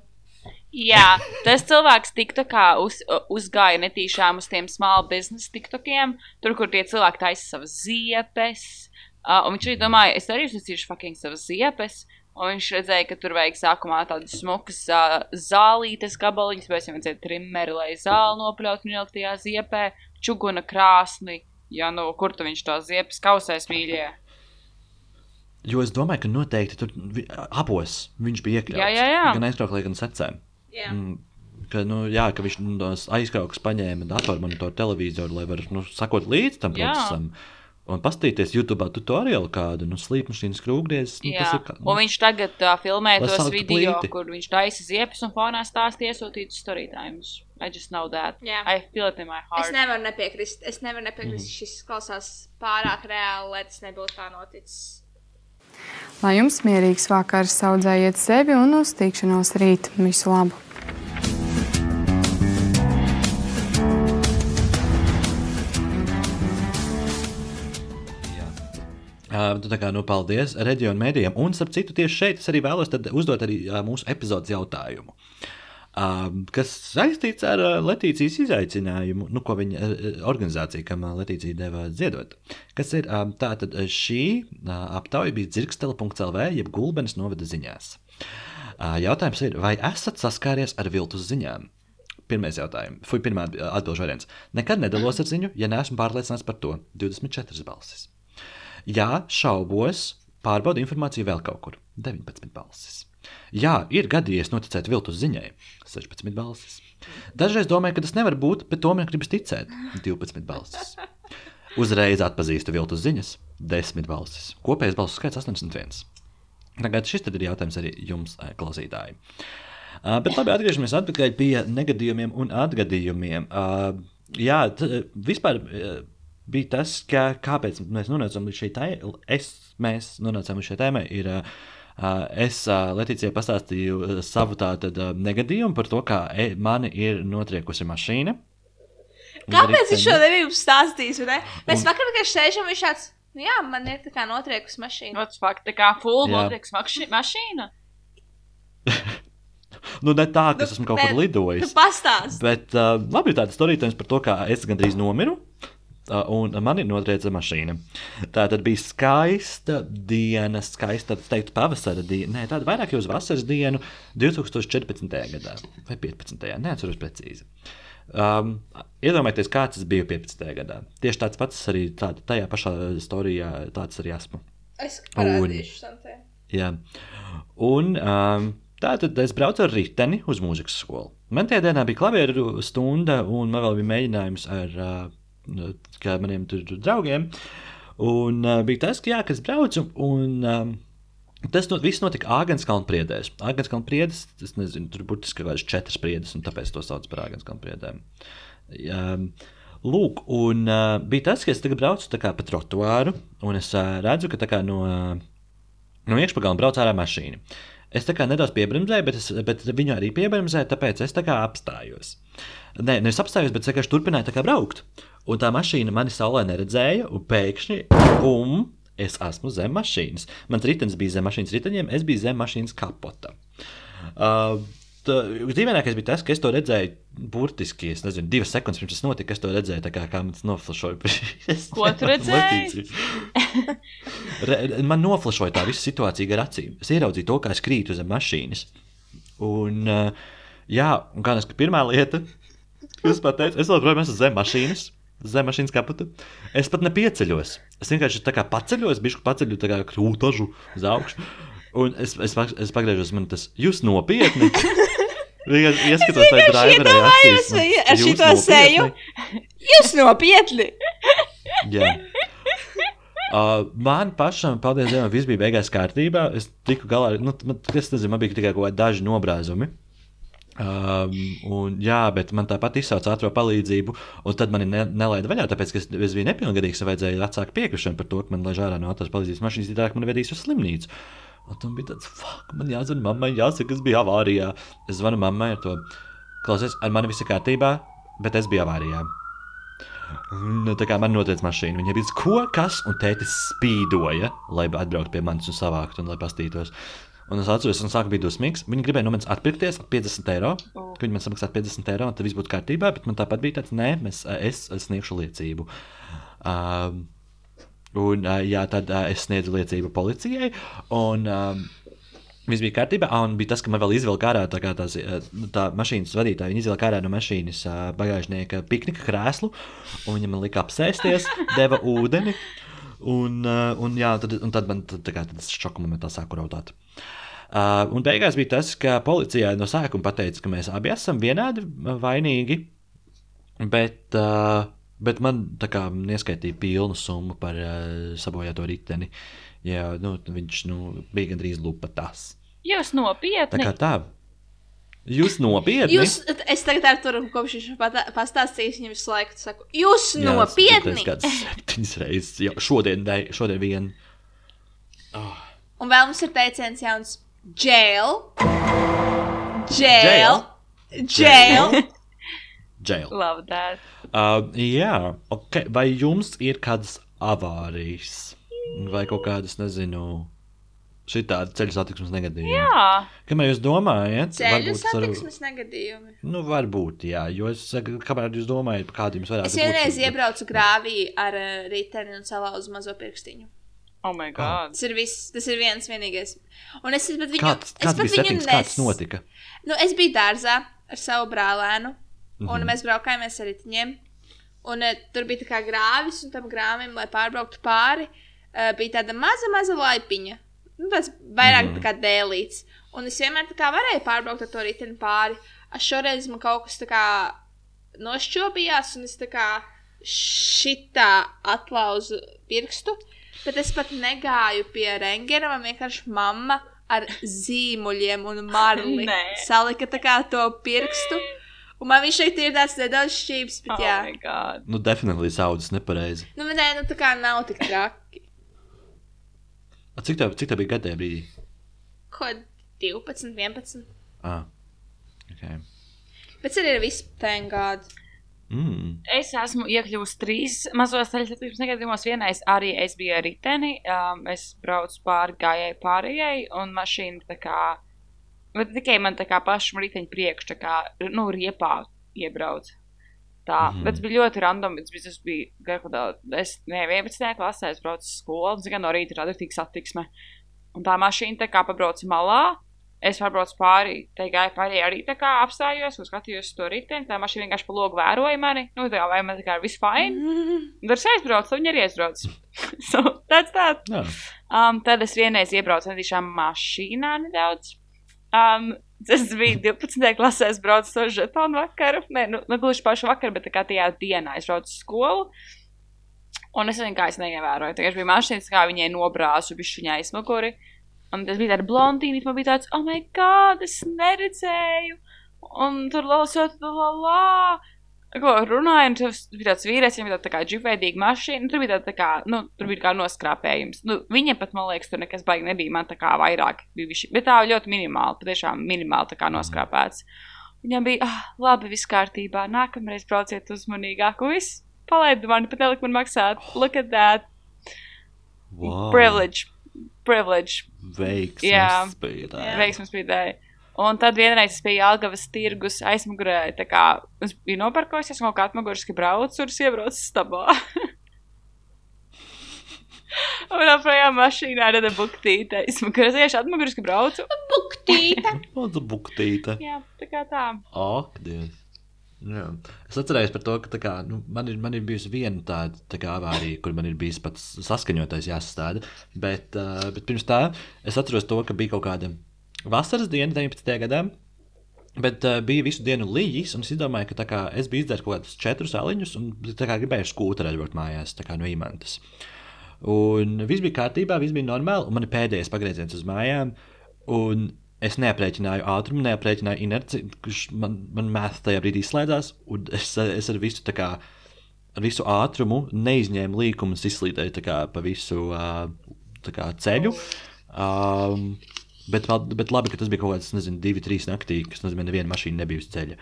Jā, tas cilvēks tiktu kā uz, uzgāja netīšām uz tiem small business tiktokiem, tur, kur tie cilvēki taisa savas ziepes. Uh, un viņš arī domāja, es arī uzsīšu fucking savas ziepes. Un viņš redzēja, ka tur vajag sākumā tādas smukas uh, zālītes gabaliņas, vai viņam vajadzēja trimeri, lai zāli nopļautu un ielikt tajā ziepē, čuguna krāsni. Jā, nu, kur tu viņš to ziepes kausēs mīļie? Jo es domāju, ka noteikti tur abos viņš bija iekļauts. Jā, jā, jā. Gan aizkrauklē, gan secē. Jā. Mm, Ka, nu, jā, ka viņš no aizkraukas paņēma datormonitoru televizoru, lai varētu nu, sakot līdzi tam Jā. procesam. Un paskatīties YouTube tutoriālu kādu, nu, slīpmašīnas krūgriezes. Nu, Jā, tas ir kā, un viņš tagad uh, filmē tos video, plīti. kur viņš taisa ziepes un fonā stāsta iesūtītus story times. I just know that. Jā. I feel it in my Es heart. nevaru nepiekrist. Es nevaru nepiekrist. Mm. Šis klausās pārāk reāli, lai tas nebūtu tā noticis. Lai jums mierīgs vakars, audzējiet sevi un uz tikšanos rīt. Visu labu! Tu tā kā, nu, paldies reģionu mēdījiem. Un, starp citu, tieši šeit es arī vēlos uzdot arī mūsu epizodes jautājumu. Kas saistīts ar Latīcijas izaicinājumu, nu, ko viņa organizācija, kam Latīcija deva ziedot. Kas ir tātad šī aptauja bija dzirkstela.lv, jeb gulbenes novada ziņās. Jautājums ir, vai esat saskāries ar viltus ziņām? Pirmais jautājums, Fui, pirmā atbildžu variants. Nekad nedalos ar ziņu, ja neesmu pārliecināts par to. 24 balsis. Jā, šaubos, pārbaudu informāciju vēl kaut kur. 19 balsis. Jā, ir gadījies noticēt viltus ziņai. 16 balsis. Dažreiz domāju, ka tas nevar būt, bet tomēr gribas ticēt. 12 balsis. Uzreiz atpazīstu viltus ziņas. 10 balsis. Kopējais balsu skaits 81. Tagad šis ir jautājums arī jums, eh, klausītāji. Uh, bet labi, atgriežamies atpakaļ pie negadījumiem un atgadījumiem. Uh, jā, vispār uh, bija tas, ka, kāpēc mēs nonācām līdz šai tēmai. Es, mēs nonācām līdz šai tēmai. Ir, uh, es Latīcijai pastāstīju savu uh, negadījumu par to, kā e, mani ir notriekusi mašīna. Un Kāpēc viņš šo nebija stāstījis? vai ne? Mēs vakar tikai sēžam, viņš tāds, nu jā, man ir tā kā notriekusi mašīna. What's fuck? Tā kā full maši- mašīna. Nu, ne tā, ka es esmu kaut kur Tu lidojis. pastāst. Bet uh, labi, tāda storītājums par to, kā es gandrīz nomiru. Un man ir notrieca mašīna. Tā tad bija skaista diena, skaista, es teiktu, pavasara diena. Nē, tāda vairāk jau uz vasaras dienu, 2014. gadā vai 15. Neatceros precīzi. Um, iedomājieties, kāds tas bija 15. gadā. Tieši tāds pats arī tāda, tajā pašā storijā, tāds arī esmu. Es parādīšu Santē. Jā. Un um, tā tad es braucu ar riteni uz mūzikas skolu. Man tajā dienā bija klavieru stunda, un man vēl bija mēģinājums ar uh, kā maniem tur, tur draugiem. Un uh, bija tas, ka, jā, ka es braucu, un um, tas no, viss notika Āgānskalna priedēs. Āgānskalna priedes, es nezinu, tur burtiski kaut kādas četras priedes, un tāpēc to sauc par Āgānskalna priedēm. Um, Lūk, un uh, bija tas, ka es tagad braucu pa trotuāru, un es uh, redzu, ka kā no, no iekšpagalma brauc ārā mašīna. Es tā kā nedaudz piebremzēju, bet, es, bet viņu arī piebremzēju, tāpēc es tā kā apstājos. Nē, nevis apstājos, bet vienkārši turpināju braukt. Un tā mašīna mani saulē neredzēja, un pēkšņi, bum, es esmu zem mašīnas. Mans ritenis bija zem mašīnas riteņiem, es biju zem mašīnas kapota. Uh, Dzīvenākais bija tas, ka es to redzēju burtiski, es nezinu, divas sekundes pirms tas notika. Es to redzēju, kā, kā man tas noflašoja. Ko tu redzēji? Re, man noflašoja tā visa situācija gar acīm. Es ieraudzīju to, kā es krītu zem mašīnas. Un, uh, jā, un kā ir pirmā lieta, kas man teica, es joprojām esmu zem mašīnas. Zem mašīnas kapota. Es pat nepieceļos. Es vienkārši tā kā paceļos, bišku paceļu tā kā krūtažu uz augšu. Un es, es, es pagriežos, man tas jūs nopietni. Vienkārši ieskatos tajā driverē acīs. man, ar "Jūs šito seju?" nopietni?" Jūs nopietni! Jā. Uh, man pašam, paldies Dievam, viss bija beigās kārtībā. Es tiku galā nu, man, es nezinu, man bija tikai kaut kādi daži nobrāzumi. Um, un, jā, bet man tāpat izsauca ātrā palīdzību, un tad mani ne, nelaida vaļā, tāpēc, ka es, es biju nepilngadīgs. man Vajadzēja atsākt piekrišanu par to, ka man laiž ārā no ātrās palīdzības mašīnas, tā man vedīs uz slimnīcu. Un tam bija tāds, fuck, man jāzina mammai, jāsaka, es biju avārijā. Es zvanu mammai ar to, klausies, ar mani viss ir kārtībā, bet es biju avārijā. Nu, tā kā man noteica mašīna, viņa bija ko, kas, un tētis spīdoja, lai atbrauktu pie manis un savāktu, un lai pastītos. Un es atceros, ka sākumā bija dusmīgs. Viņa gribēja no manis atpirkties par 50 eiro. O. Ka viņi man samaksātu 50 eiro, un tad viss būtu kārtībā. Bet man tāpat bija tāds, nē, mēs, es, es sniegšu liecību. Um, un uh, jā, tad uh, es sniedzu liecību policijai. Un, um, Viss bija kārtībā, un bija tas, ka man vēl izvilka ārā tā, tās, eh, tā mašīnas vadītāja. Viņa izvilka ārā no mašīnas bagāžnieka piknika krēslu, un viņa man lika apsēsties, deva ūdeni. Un, un, jā, tad, un tad man tā kā, tad es šoku momentā sāku raudāt. Uh, un beigās bija tas, ka policijai no sākuma teica, ka mēs abi esam vienādi vainīgi, bet, uh, bet man tā kā neskaitīja pilnu summu par uh, sabojāto riteni. Jā, nu, viņš nu, bija gandrīz lupa tas. Jūs Tā nopietni. kā tā. Jūs nopietni? Jūs, es tagad ar to kopš viņš pastāstījis, viņam visu laiku saku, jūs Jā, nopietni! Es kāds septiņas reizes, jau šodien, šodien vien. Un vēl mums ir teiciens jauns jail. Jail. Jail. Jail. Love that. Uh, jā, ok. Vai jums ir kādas avārijas? Vai kaut kādas, nezinu, šitādi ceļu satiksmes negadījumi? Jā, Kamēr jūs domājat, Ceļu satiksmes negadījumi. Nu, varbūt, jā, jo es saku, kamēr jūs domājat, kādu jums varētu Es būt. vienreiz tad- iebraucu grāvī ar uh, riteni un salauzu mazo pirkstiņu. Oh my god. Tas ir viss, tas ir viens vienīgais. Un es pat viņu, Kāds, es kāds pat viņu settings, nes... kāds notika? Nu, es biju dārzā ar savu brālēnu, un Mhm. mēs braukājāmies ar riteņiem. Un uh, tur bija tā kā grāvis, un tam grāvim, lai pārbrauktu pāri, uh, bija tāda maza, maza laipiņa. Nu, tas vairāk tā kā dēlīts. Un es vienmēr tā kā varēju pārbraukt ar to riteni pāri. Es šoreiz man kaut kas tā kā nošķobījās, un es tā kā šitā atlauzu pirkstu. Bet es pat negāju pie rengena. Man vienkārši mamma ar zīmuļiem un marli salika tā kā to pirkstu. Un man viņš šeit ir tāds nedaudz šķīps, bet Oh jā. my God. Nu, definitīvi saudzes nepareizi. Nu, nē, nu tā kā nav tik traki. A, Cik tev, cik tev bija gadē brīdī? Ko 12, 11. Ah, okay. Bet arī ir viss tengādi. Mm. Es esmu iekļuvusi trīs mazos satiksmes negadījumos. Vienais arī es biju ar riteni. Um, es braucu pāri gājēji pārējai, un mašīna tā kā. Bet tikai man tā kā pašam riteņa priekš, tā kā, nu, riepā iebrauc. Tā, mm bet tas bija ļoti random. Tas bija, tas bija garā, es, ne, 11. klasē, es braucu uz skolu, un tikai no rīta rada tik satiksme. Un tā mašīna tā kā pabrauca malā. Es pārbraucu pāri, te gāju pāri arī tā kā apstājos, un skatījos uz to riteni. Tā mašīna vienkārši pa logu vēroja mani. Nu, tā kā vai man tā kā ir viss fine. Un Tur es aizbraucu, tad viņi arī aizbrauc. so, that's that. Jā. Um, tad es vienreiz iebraucu netīšām mašīnā nedaudz. Um, tas bija 12. klasē, es braucu to žetonu vakaru. Nē, nu, ne gluži pašu vakaru, bet tā kā tajā dienā es braucu uz skolu. Un es nezinu, kā es neievēroju. Tagad bija mašīnas, kā viņai nobrāzu, bija viņa aizmuguri. Un tas bija tāds blondīnis, man bija tāds, oh, my God, es neredzēju. Un tur lasot, la, la. Ko runāja, un tas bija tāds vīrietis, viņam bija tāda tā kā džipveidīga mašīna. Tur bija tāda, tā kā, nu, tur bija kā noskrāpējums. Nu, viņam pat, man liekas, tur nekas baigi nebija. Man tā kā vairāk bija viši, bet tā ļoti minimāli, patiešām minimāli tā kā noskrāpēts. Viņam bija, ah, labi, viss kārtībā. Nākamreiz brauciet uzmanīgāk. Un viss, palaidu mani, pat nelikt man maksāt. Look at that. Wow. Privilege. Privilege. Veiksmes Jā. spēlē. Veiksmas brīdē. Un tad vienreiz es biju Algavas tirgus aizmugurē, tā kā es biju nopirkojusies, un kaut kā atmuguriski braucu, un es iebraucu stabā. un apējā mašīnā rada buktīte. Es vienkārši atmuguriski braucu. Buktīte. Lūdzu, buktīte. Jā, tā kā tā. Ak, Dievs. Jā. Es atceros par to, ka kā, nu, man, ir, man ir bijusi viena tāda tā avārija, kur man ir bijis pats saskaņotais jāsastāda. Bet, uh, bet pirms tā es atceros to, ka bija kaut kāda vasaras diena, 19. gadā. Bet uh, bija visu dienu līnijas, un es domāju, ka kā, es biju izdarījis kaut kādus četrus aliņus, un kā gribēju skūterī braukt mājās, kā no imantas. Un viss bija kārtībā, viss bija normāli, un man ir pēdējais pagrieziens uz mājām. Un es neaprēķināju ātrumu, neaprēķināju inerci, kurš man, man mētā tajā brīdī slēdzās. un Es, es ar visu, tā kā, ar visu ātrumu neizņēmu līkumus, izslīdēju kā, pa visu uh, kā, ceļu. Um, bet, bet labi, ka tas bija kaut kāds, nezinu, divi, trīs naktī, kas nozīmē, ka neviena mašīna nebija uz ceļa.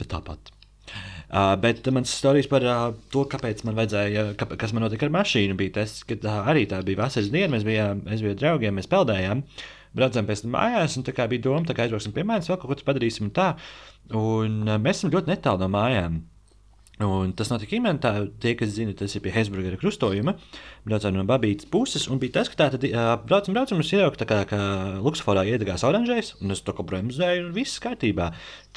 Bet tāpat. Uh, bet mans stāstījums par uh, to, kāpēc man vajadzēja, kā, kas man notika ar mašīnu, bija tas, ka tā arī tā bija vasaras diena. Mēs bijām, es biju ar draugiem, mēs peldējām, braucām pēc tam mājās, un tā kā bija doma, kā aizbrauksim pie manis, vēl kaut ko padarīsim tā. Un uh, mēs esam ļoti netālu no mājām. Un tas notika Imantā. Tie, kas zina, tas ir pie Hesburgera krustojuma. Braucām no Babītas puses. Un bija tas, ka tā tad uh, braucam, braucam, un tā kā, ka Luksusforā iedegās oranžais, un es to kā bremzēju, un viss kārtībā.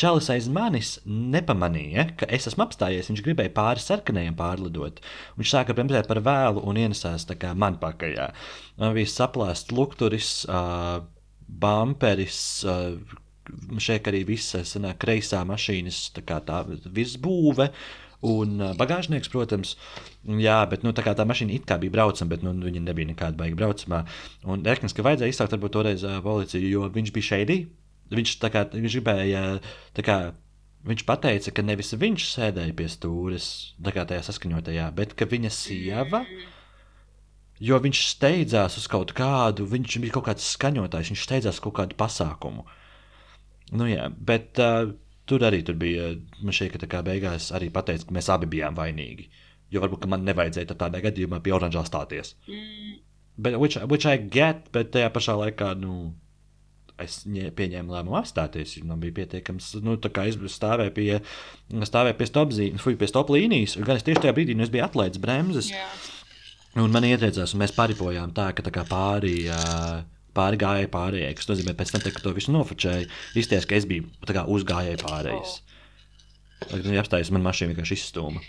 Čalis aiz manis nepamanīja, ka es esmu apstājies. Viņš gribēja pāri sarkanajiem pārlidot. Viņš sāka bremzēt par vēlu un ienesās kā man pakaļ. Man bija saplāsts lukturis, uh, bumperis. Uh, Šeit arī viss kreisā mašīnas tā kā tā virsbūve. Un bagāžnieks, protams, jā, bet nu, tā, tā mašīna it kā bija braucama, bet nu, viņa nebija nekāda baiga braucamā. Un Erkins, ka vajadzēja izsaukt varbūt toreiz policiju, jo viņš bija šeit. Viņš, kā, viņš gribēja, kā, viņš teica, ka nevis viņš sēdēja pie stūres, kā tajā saskaņotajā, bet viņa sieva. Jo viņš steidzās uz kaut kādu, viņš bija kaut kāds skaņotājs, viņš steidzās uz kaut kādu pasākumu. Nu, jā, bet uh, tur arī tur bija. Man šķiet, ka beigās arī pateica, ka mēs abi bijām vainīgi. Jo varbūt man nevajadzēja tādā gadījumā pie oranžā stāties. Mm, Bet, which, which I get, bet tajā pašā laikā, nu, es ņē- pieņēmu lēmumu apstāties. Man bija pietiekams, nu, tā kā es stāvēju pie, stāvēju pie stop zīmes, fui pie stop līnijas. Gan es tieši tajā brīdī, nu, es biju atlaists bremzes. jā. Un man ieteicās, un mēs paripojām tā, ka tā kā pāri, ā, pāri gājēji pārējai. Tas nozīmē, pēc tam, kad to visu nofočēju, izties, ka es biju tā kā uz gājēji pārējais. Kad viņi apstājās, man mašīna vienkārši izstūma.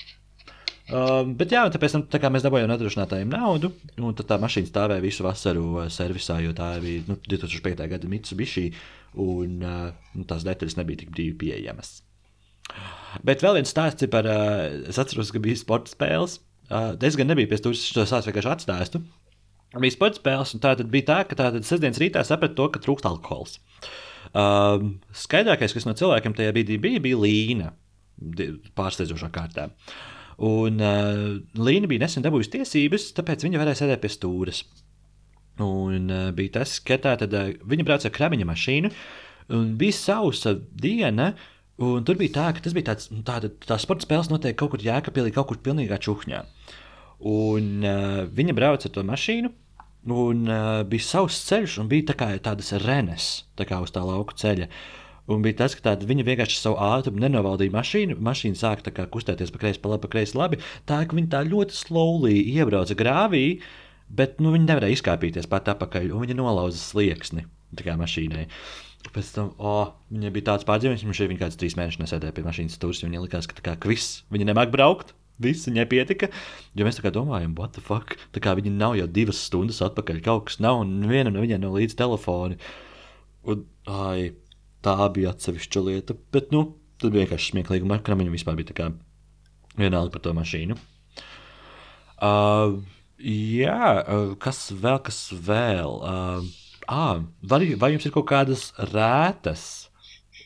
Um, bet jā, tāpēc tam, tā kā mēs dabūjām nodrošinātājiem naudu, tad tā mašīna stāvēja visu vasaru uh, servisā, jo tā bija nu, 2005. gada Mitsubishi, un uh, nu, tās detaļas nebija tik brīvi pieejamas. Bet vēl viens stāsts par, uh, es atceros, ka bija sporta spēles. Uh, es gan nebiju pie stūres, to sāstu vienkārši atstāstu. Sporta spēles, un tā tad bija tā, ka tā tad sestdienas rītā sapratu to, ka trūkst alkohols. Um, skaidrākais, kas no cilvēkiem tajā brīdī bija, bija līnija di- pārsteidzošā kārtā. Un uh, Līna bija nesen dabūjusi tiesības, tāpēc viņa varēja sēdēt pie stūres. Un uh, bija tas, ka tā tad uh, viņa brauca ar kramiņa mašīnu, un bija sausa diena. Un tur bija tā, ka tas bija tāds, nu, tāda, tā sporta spēles notiek kaut kur jēkapilī, kaut kur pilnīgā čuhņā. Un uh, viņa brauca ar to mašīnu, un uh, bija savs ceļš, un bija tā kā tādas renes tā kā uz tā lauka ceļa. Un bija tas, ka tāda, viņa vienkārši savu ātrumu nenovaldīja mašīnu. Mašīna sāka kā kustēties pa kreisi, pa labi, pa kreisi labi. Tā ka viņa tā ļoti slowly iebrauca grāvī, bet nu, viņa nevarēja izkāpīties pat atpakaļ, un viņa nolauza slieksni kā mašīnai. Pēc tam, oh, viņai bija tāds pārdzīvojums, ka viņa kaut kāds trīs mēnešus nesēdēja pie mašīnas stūres. Viņai likās, ka tā kā kviss, viņa nemāk braukt. Viss viņai pietika. Jo mēs tā kā domājam, what the fuck? Tā kā viņi nav jau divas stundas atpakaļ. Kaut kas nav, un vienam no viņiem nav līdz telefoni. Un, ai, tā bija atsevišķa lieta. Bet, nu, bija vienkārši smieklīgi. Man kramiņam vispār bija tā kā vienalga par to mašīnu. Uh, jā, uh, kas vēl, kas vēl? Uh, ah, vai, vai jums ir kaut kādas rētas,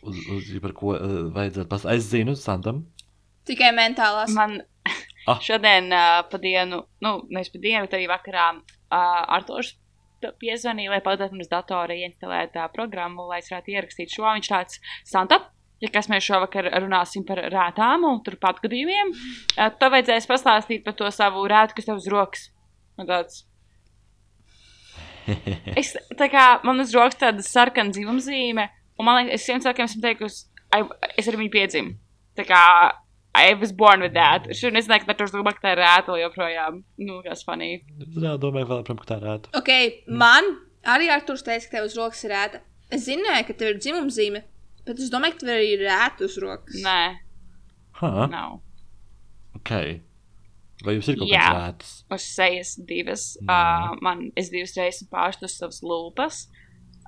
uz, uz, par ko uh, vajadzētu pastāstīt? Es zinu, Santam. Tikai mentālās. Man Ah. šodien uh, pa dienu, nu, nevis pa dienu, bet arī vakarā uh, Artošs piezvanīja, lai palīdzētu mums datorā ieinstalēt uh, programmu, lai es varētu ierakstīt šo. Viņš tāds, Santa, ja kas mēs šovakar runāsim par rētām un tur pat gadījumiem, uh, tev vajadzēs pastāstīt par to savu rētu, kas tev uz rokas. Un tāds. Es, tā kā man uz rokas tāda sarkana dzimumzīme, un man liekas, es simt cilvēkiem esmu teikusi, es ar viņu piedzimu. Tā kā I was born with that. Šodien es nezinu, tur domā, ka tā ir rēta joprojām. Nu, kas funny. Jā, domāju, vēl prom, ka tā rēta. Ok, man arī Arthurs teica, ka tev uz rokas ir rēta. Es zināju, ka tev ir dzimumzīme, bet es domāju, ka tev arī ir rēta uz rokas. Nē, Huh, nav. ok. Vai jums ir kaut kāds rētas? Uz sejas divas. Jā. Uh, man es divas reizes pārstu savas lūpas.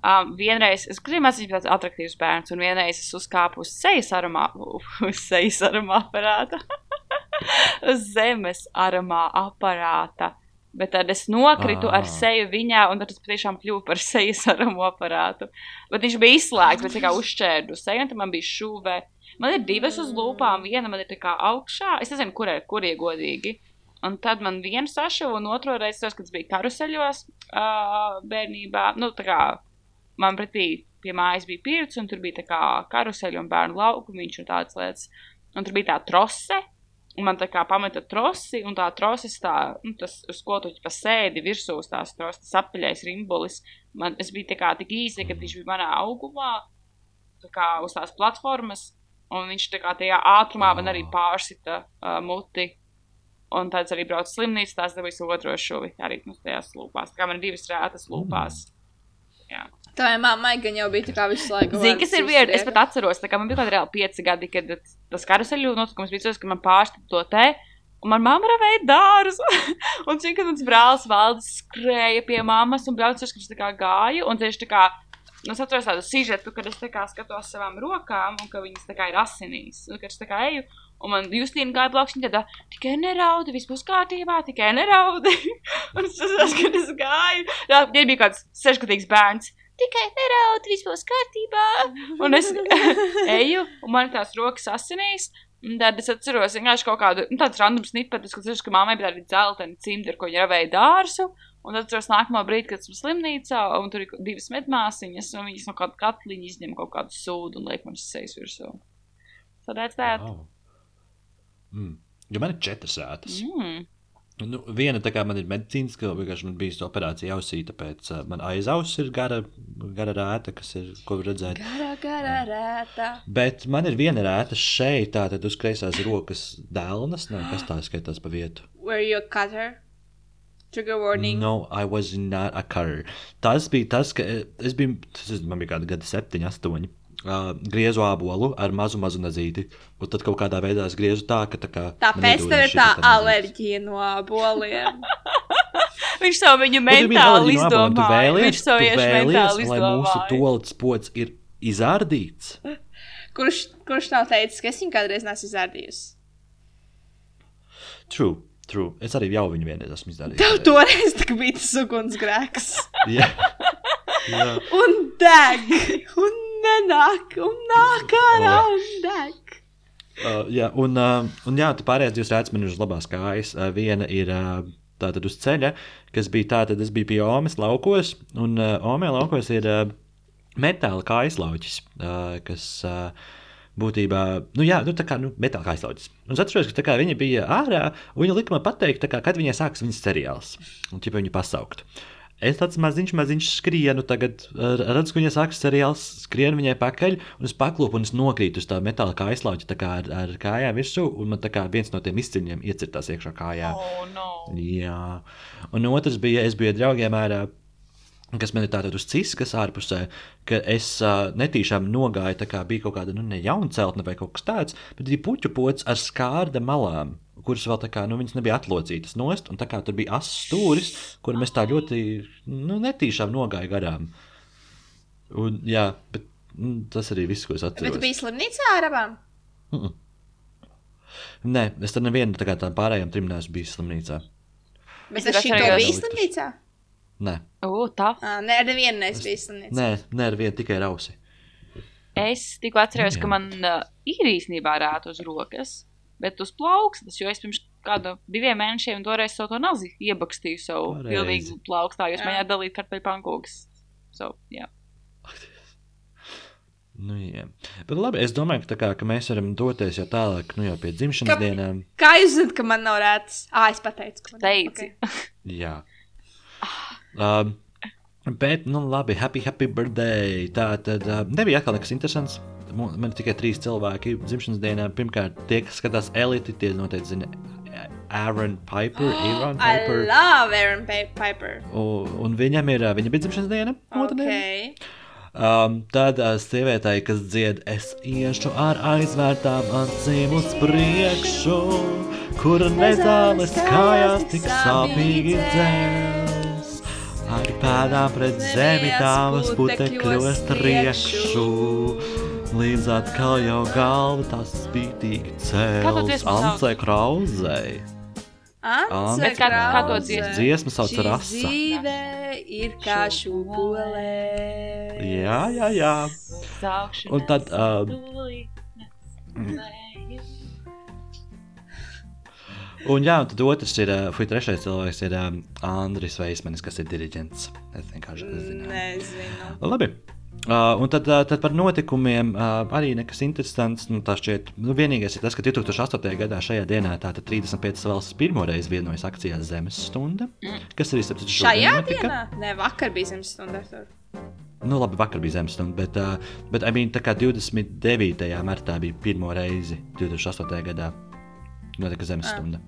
Um, vienreiz, es gribēju mācīties tāds attraktīvs bērns, un vienreiz es uzkāpu uz sejas aromā, uz sejas aromā aparāta. uz zemes aromā aparāta. Bet tad es nokritu Ah. ar seju viņā, un tad tas patiešām kļuva par sejas aromu aparātu. Bet viņš bija izslēgts, bet tikai uzšķērdu seju, un tad man bija šūve. Man ir divas uz lūpām, viena man ir tā kā augšā. Es nezinu, kur ir, kur ir godīgi. Un tad man viena sašuva, un otru reizi, kad es biju karuseļos uh, bērnībā, nu, tā kā man pretī pie mājas bija pirts, un tur bija tā kā karuseļi un bērnu laukumiņš un tādas lietas. Un tur bija tā trose, un man tā kā pameta trosi, un tā trosis tā, nu, tas uz ko tu pa sēdi virsū uz tās troses, apaļais rimbulis. Man, es biju tā kā tik īsi, kad viņš bija manā augumā, tā kā uz tās platformas, un viņš tā kā tajā ātrumā man arī pārsita uh, muti. Un tāds arī brauc slimnīcā, tās dabūjis otro šuvi arī nu, tajās lūpās. Tā kā man ir divas rētas lūpās. Jā. Tavai mammai gan jau bija tā kā visu laiku. Zini, kas ir vieta? Es pat atceros, tā kā man bija kaut kādi reāli pieci gadi, kad tas karuseļu notikums bija tas, ka man pārstāv to te. Un man mamma ravēja dārzu. un cik mans brālis valdis skrēja pie mammas un brauca, ka viņš tā kā gāja. Un tieši tā kā, nu, es atceros tādu sižetu, kad es tā kā skatos savām rokām un ka viņas tā kā ir asinīs. Un kad es tā kā eju, un man Justīna gāja blakus, viņa tāda, tikai neraudi, viss būs kārtībā, tikai neraudi. un es atceros, kad es gāju. Jā, ja bija kāds sešgadīgs bērns. Tikai neraud, viss būs kārtībā. Un es eju, un man ir tās rokas asinīs. Tad es atceros vienkārši kaut kādu nu, tādu random snipetu, kad es ka mammai bija tāda dzeltena cimta, ar ko viņa ravēja dārzu. Un tad atceros nākamo brīdi, kad esmu slimnīcā, un tur ir divas medmāsiņas, un viņas no kāda katliņa izņem kaut kādu sūdu un liek man uz sejas virsū. So that's that. Wow. Mm. Jo man ir četras rētas. Mm. Nu, viena tā kā man ir medicīniska, vienkārši man bija operācija ausī, tāpēc uh, man aizauss ir gara, gara rēta, kas ir, ko redzēt. Garā, garā, rēta. Bet man ir viena rēta šeit, tātad uz kreisās rokas dēlnas, ne, kas tā skaitās pa vietu. Were you a cutter? Trigger warning. No, I was not a cutter. Tas bija tas, ka eh, es biju, tas, man bija kādi gadi septiņi, astoņi. Uh, griezu ābolu ar mazu, mazu nazīti. Un tad kaut kādā veidā es griezu tā, ka tā kā. Tāpēc tev ir tā alerģija no boliem. Viņš savu viņu mentāli āboliem. Tu vēlies, Viņš savu vēlies, mentāli lai mūsu tolets pods ir izārdīts. Kurš, kurš nav teicis, ka es viņu kādreiz neesmu izrādījusi? True, true. Es arī jau viņu vienreiz esmu izdarījis. Tev toreiz bija tas ugunsgrēks. Jā. Jā. Un deg, un nenāk, un nāk ārā, un deg. Uh, jā, un, uh, un jā, tu pārējās divas redzes man ir uz labās kājas. Uh, viena ir uh, tātad uz ceļa, kas bija tātad, es biju pie Omas laukos, un uh, Omē laukos ir uh, metāla kaislauķis, uh, kas uh, būtībā, nu jā, nu tā kā, nu, metāla kaislauķis. Un es atceros, ka tā kā viņa bija ārā, un viņa lika man pateikt, tā kā, kad viņai sāks viņas seriāls, un ķipa viņu pasaukt. Es tāds maziņš, maziņš skrienu, tagad uh, redzu, ka viņa sākas seriāls, skrienu viņai pakaļ, un es paklūpu un es nokrītu uz tā metāla kaislauķa kā ar, ar kājām virsū, un man tā kā viens no tiem izciļņiem iecirtās iekšā kājā. Oh, no. Jā, un otrs bija, es biju draugiem ārā, kas man ir tātad uz ciskas ārpusē, ka es uh, netīšām nogāju, tā kā bija kaut kāda, nu, jauna celtne vai kaut kas tāds, bet bija puķu pots ar skārda malām, kuras vēl tā kā, nu, viņas nebija atlocītas nost, un tā kā tur bija ass stūris, kur mēs tā ļoti, nu, netīšām nogāju garām. Un, jā, bet mm, tas arī viss, ko es Bet atceros. tu biji slimnīcā ar abām? Nē, es tad nevienu tā kā tām pārējām trim neesmu bijis slimnīcā. Bet Es šī to biju slimnīcā? Nē, Oh, tā. Ā, Nē, ar nevienu neesmu bijis slimnīcā. nē, nē ar vienu tikai rausi. Es tikko atceros, Jā. ka man uh, ir īstenībā rāta uz rokas, bet uz plaukstas, jo es pirms kāda diviem mēnešiem toreiz savu to nazi iebakstīju savu Pareizi. pilnīgu plaukstā, jo es mēģināju dalīt kartupeļu pankūkas. So, jā. Nu, jā. Bet labi, es domāju, ka, tā kā, ka mēs varam doties jau tālāk, nu jau pie dzimšanas Ka- dienām. Kā jūs zināt, ka man nav rētas? Ā, es pateicu, nav. Teici. Okay. Jā. Um, bet, nu labi, happy, happy birthday. Tā tad uh, nebija atkal nekas interesants. Man ir tikai trīs cilvēki dzimšanas dienā. Pirmkārt, tie, kas skatās eliti, tie noteikti zina Aaron Piper. Aaron I Piper. love Aaron Pa- Piper. Un, un viņam ir, uh, viņa bija dzimšanas diena. otrdien. Okay. Um, tad uh, sievietei, kas dzied, es iešu ar aizvērtām acīm uz priekšu, kur nezāles kājās tik sāpīgi dzēs. Ar pēdām pret zemi tavas putekļos triekšu, līdz atkal jau galva tas spītīgi sauc? Ansē Krauzei. Ants, Bet kā- to dziesmu? Dziesma sauc Rasa. dzīve ir kā šūpolē. Jā, jā, jā. Un tad, uh, Un jā, un tad otrs ir, uh, fuj, trešais cilvēks ir um, Andris Veismanis, kas ir diriģents. Es vienkārši nezinu. Nezinu. Labi. Uh, un tad, uh, tad par notikumiem uh, arī nekas interesants. Nu, šķiet, nu, vienīgais ir tas, ka 2008. gadā šajā dienā tātad 35 valsts pirmoreiz vienojas akcijā Zemes stunda, kas arī starp citu Šajā notika. dienā? Nē, vakar bija zemes stunda. Nu, labi, vakar bija zemes stunda, bet, uh, bet I mean, tā kā 29. martā bija pirmo reizi 2008. gadā notika zemes Ah. stunda.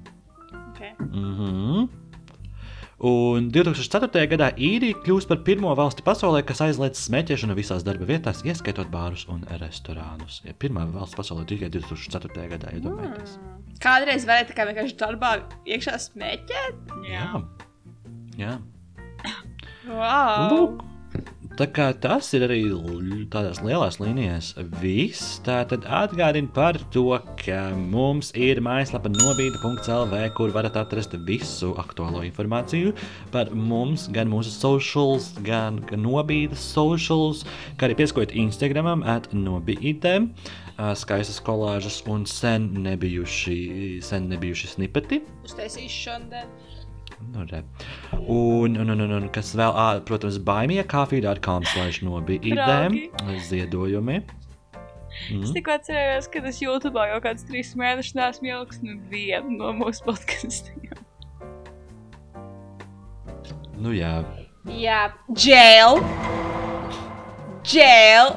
Okay. Mm -hmm. Un 2004. gadā īrija kļūst par pirmo valsti pasaulē, kas aizliedz smēķēšanu visās darba vietās, ieskaitot bārus un restorānus. Ja, pirmā valsts pasaulē tikai 2004. gadā, iedomājieties. Kādreiz varēja tā kā vienkārši darbā iekšā smēķēt? Jā. Jā. Wow! Lūk, tā kā tas ir arī tādās lielās līnijās viss. Tā tad atgādina par to, ka mums ir mājaslapa nobīde.lv, kur varat atrast visu aktuālo informāciju par mums, gan mūsu socials, gan nobīdes socials, kā arī pieskojot Instagramam, at nobīde. ā, Skaistas kolāžas un sen nebijuši, sen nebijuši snipeti. Uztaisīšu šodien. Nu, re. un, un, un, un, un kas vēl, ā, protams, baimīgi kafija.com slēdz no Draugi. BID ziedojumi. Es Mm. tikko atcerējos, ka es YouTube jau kādus trīs mēnešus neesmu ielicis nevienu no mūsu podkastiem. Nu, jā, Jā, jail! Jail!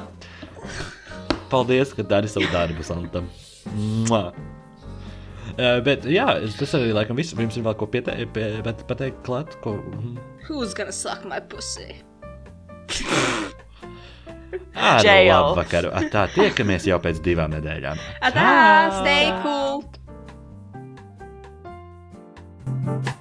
paldies, ka dari savu darbu, Santa. Mua. Uh, bet jā, tas arī laikam viss. Jums ir vēl ko piete, pie, pateikt, klāt, ko. Mhm. Who's gonna suck my pussy? Ar nu, labu vakaru. At tā tiekamies jau pēc divām nedēļām. Atā, stay cool! thank you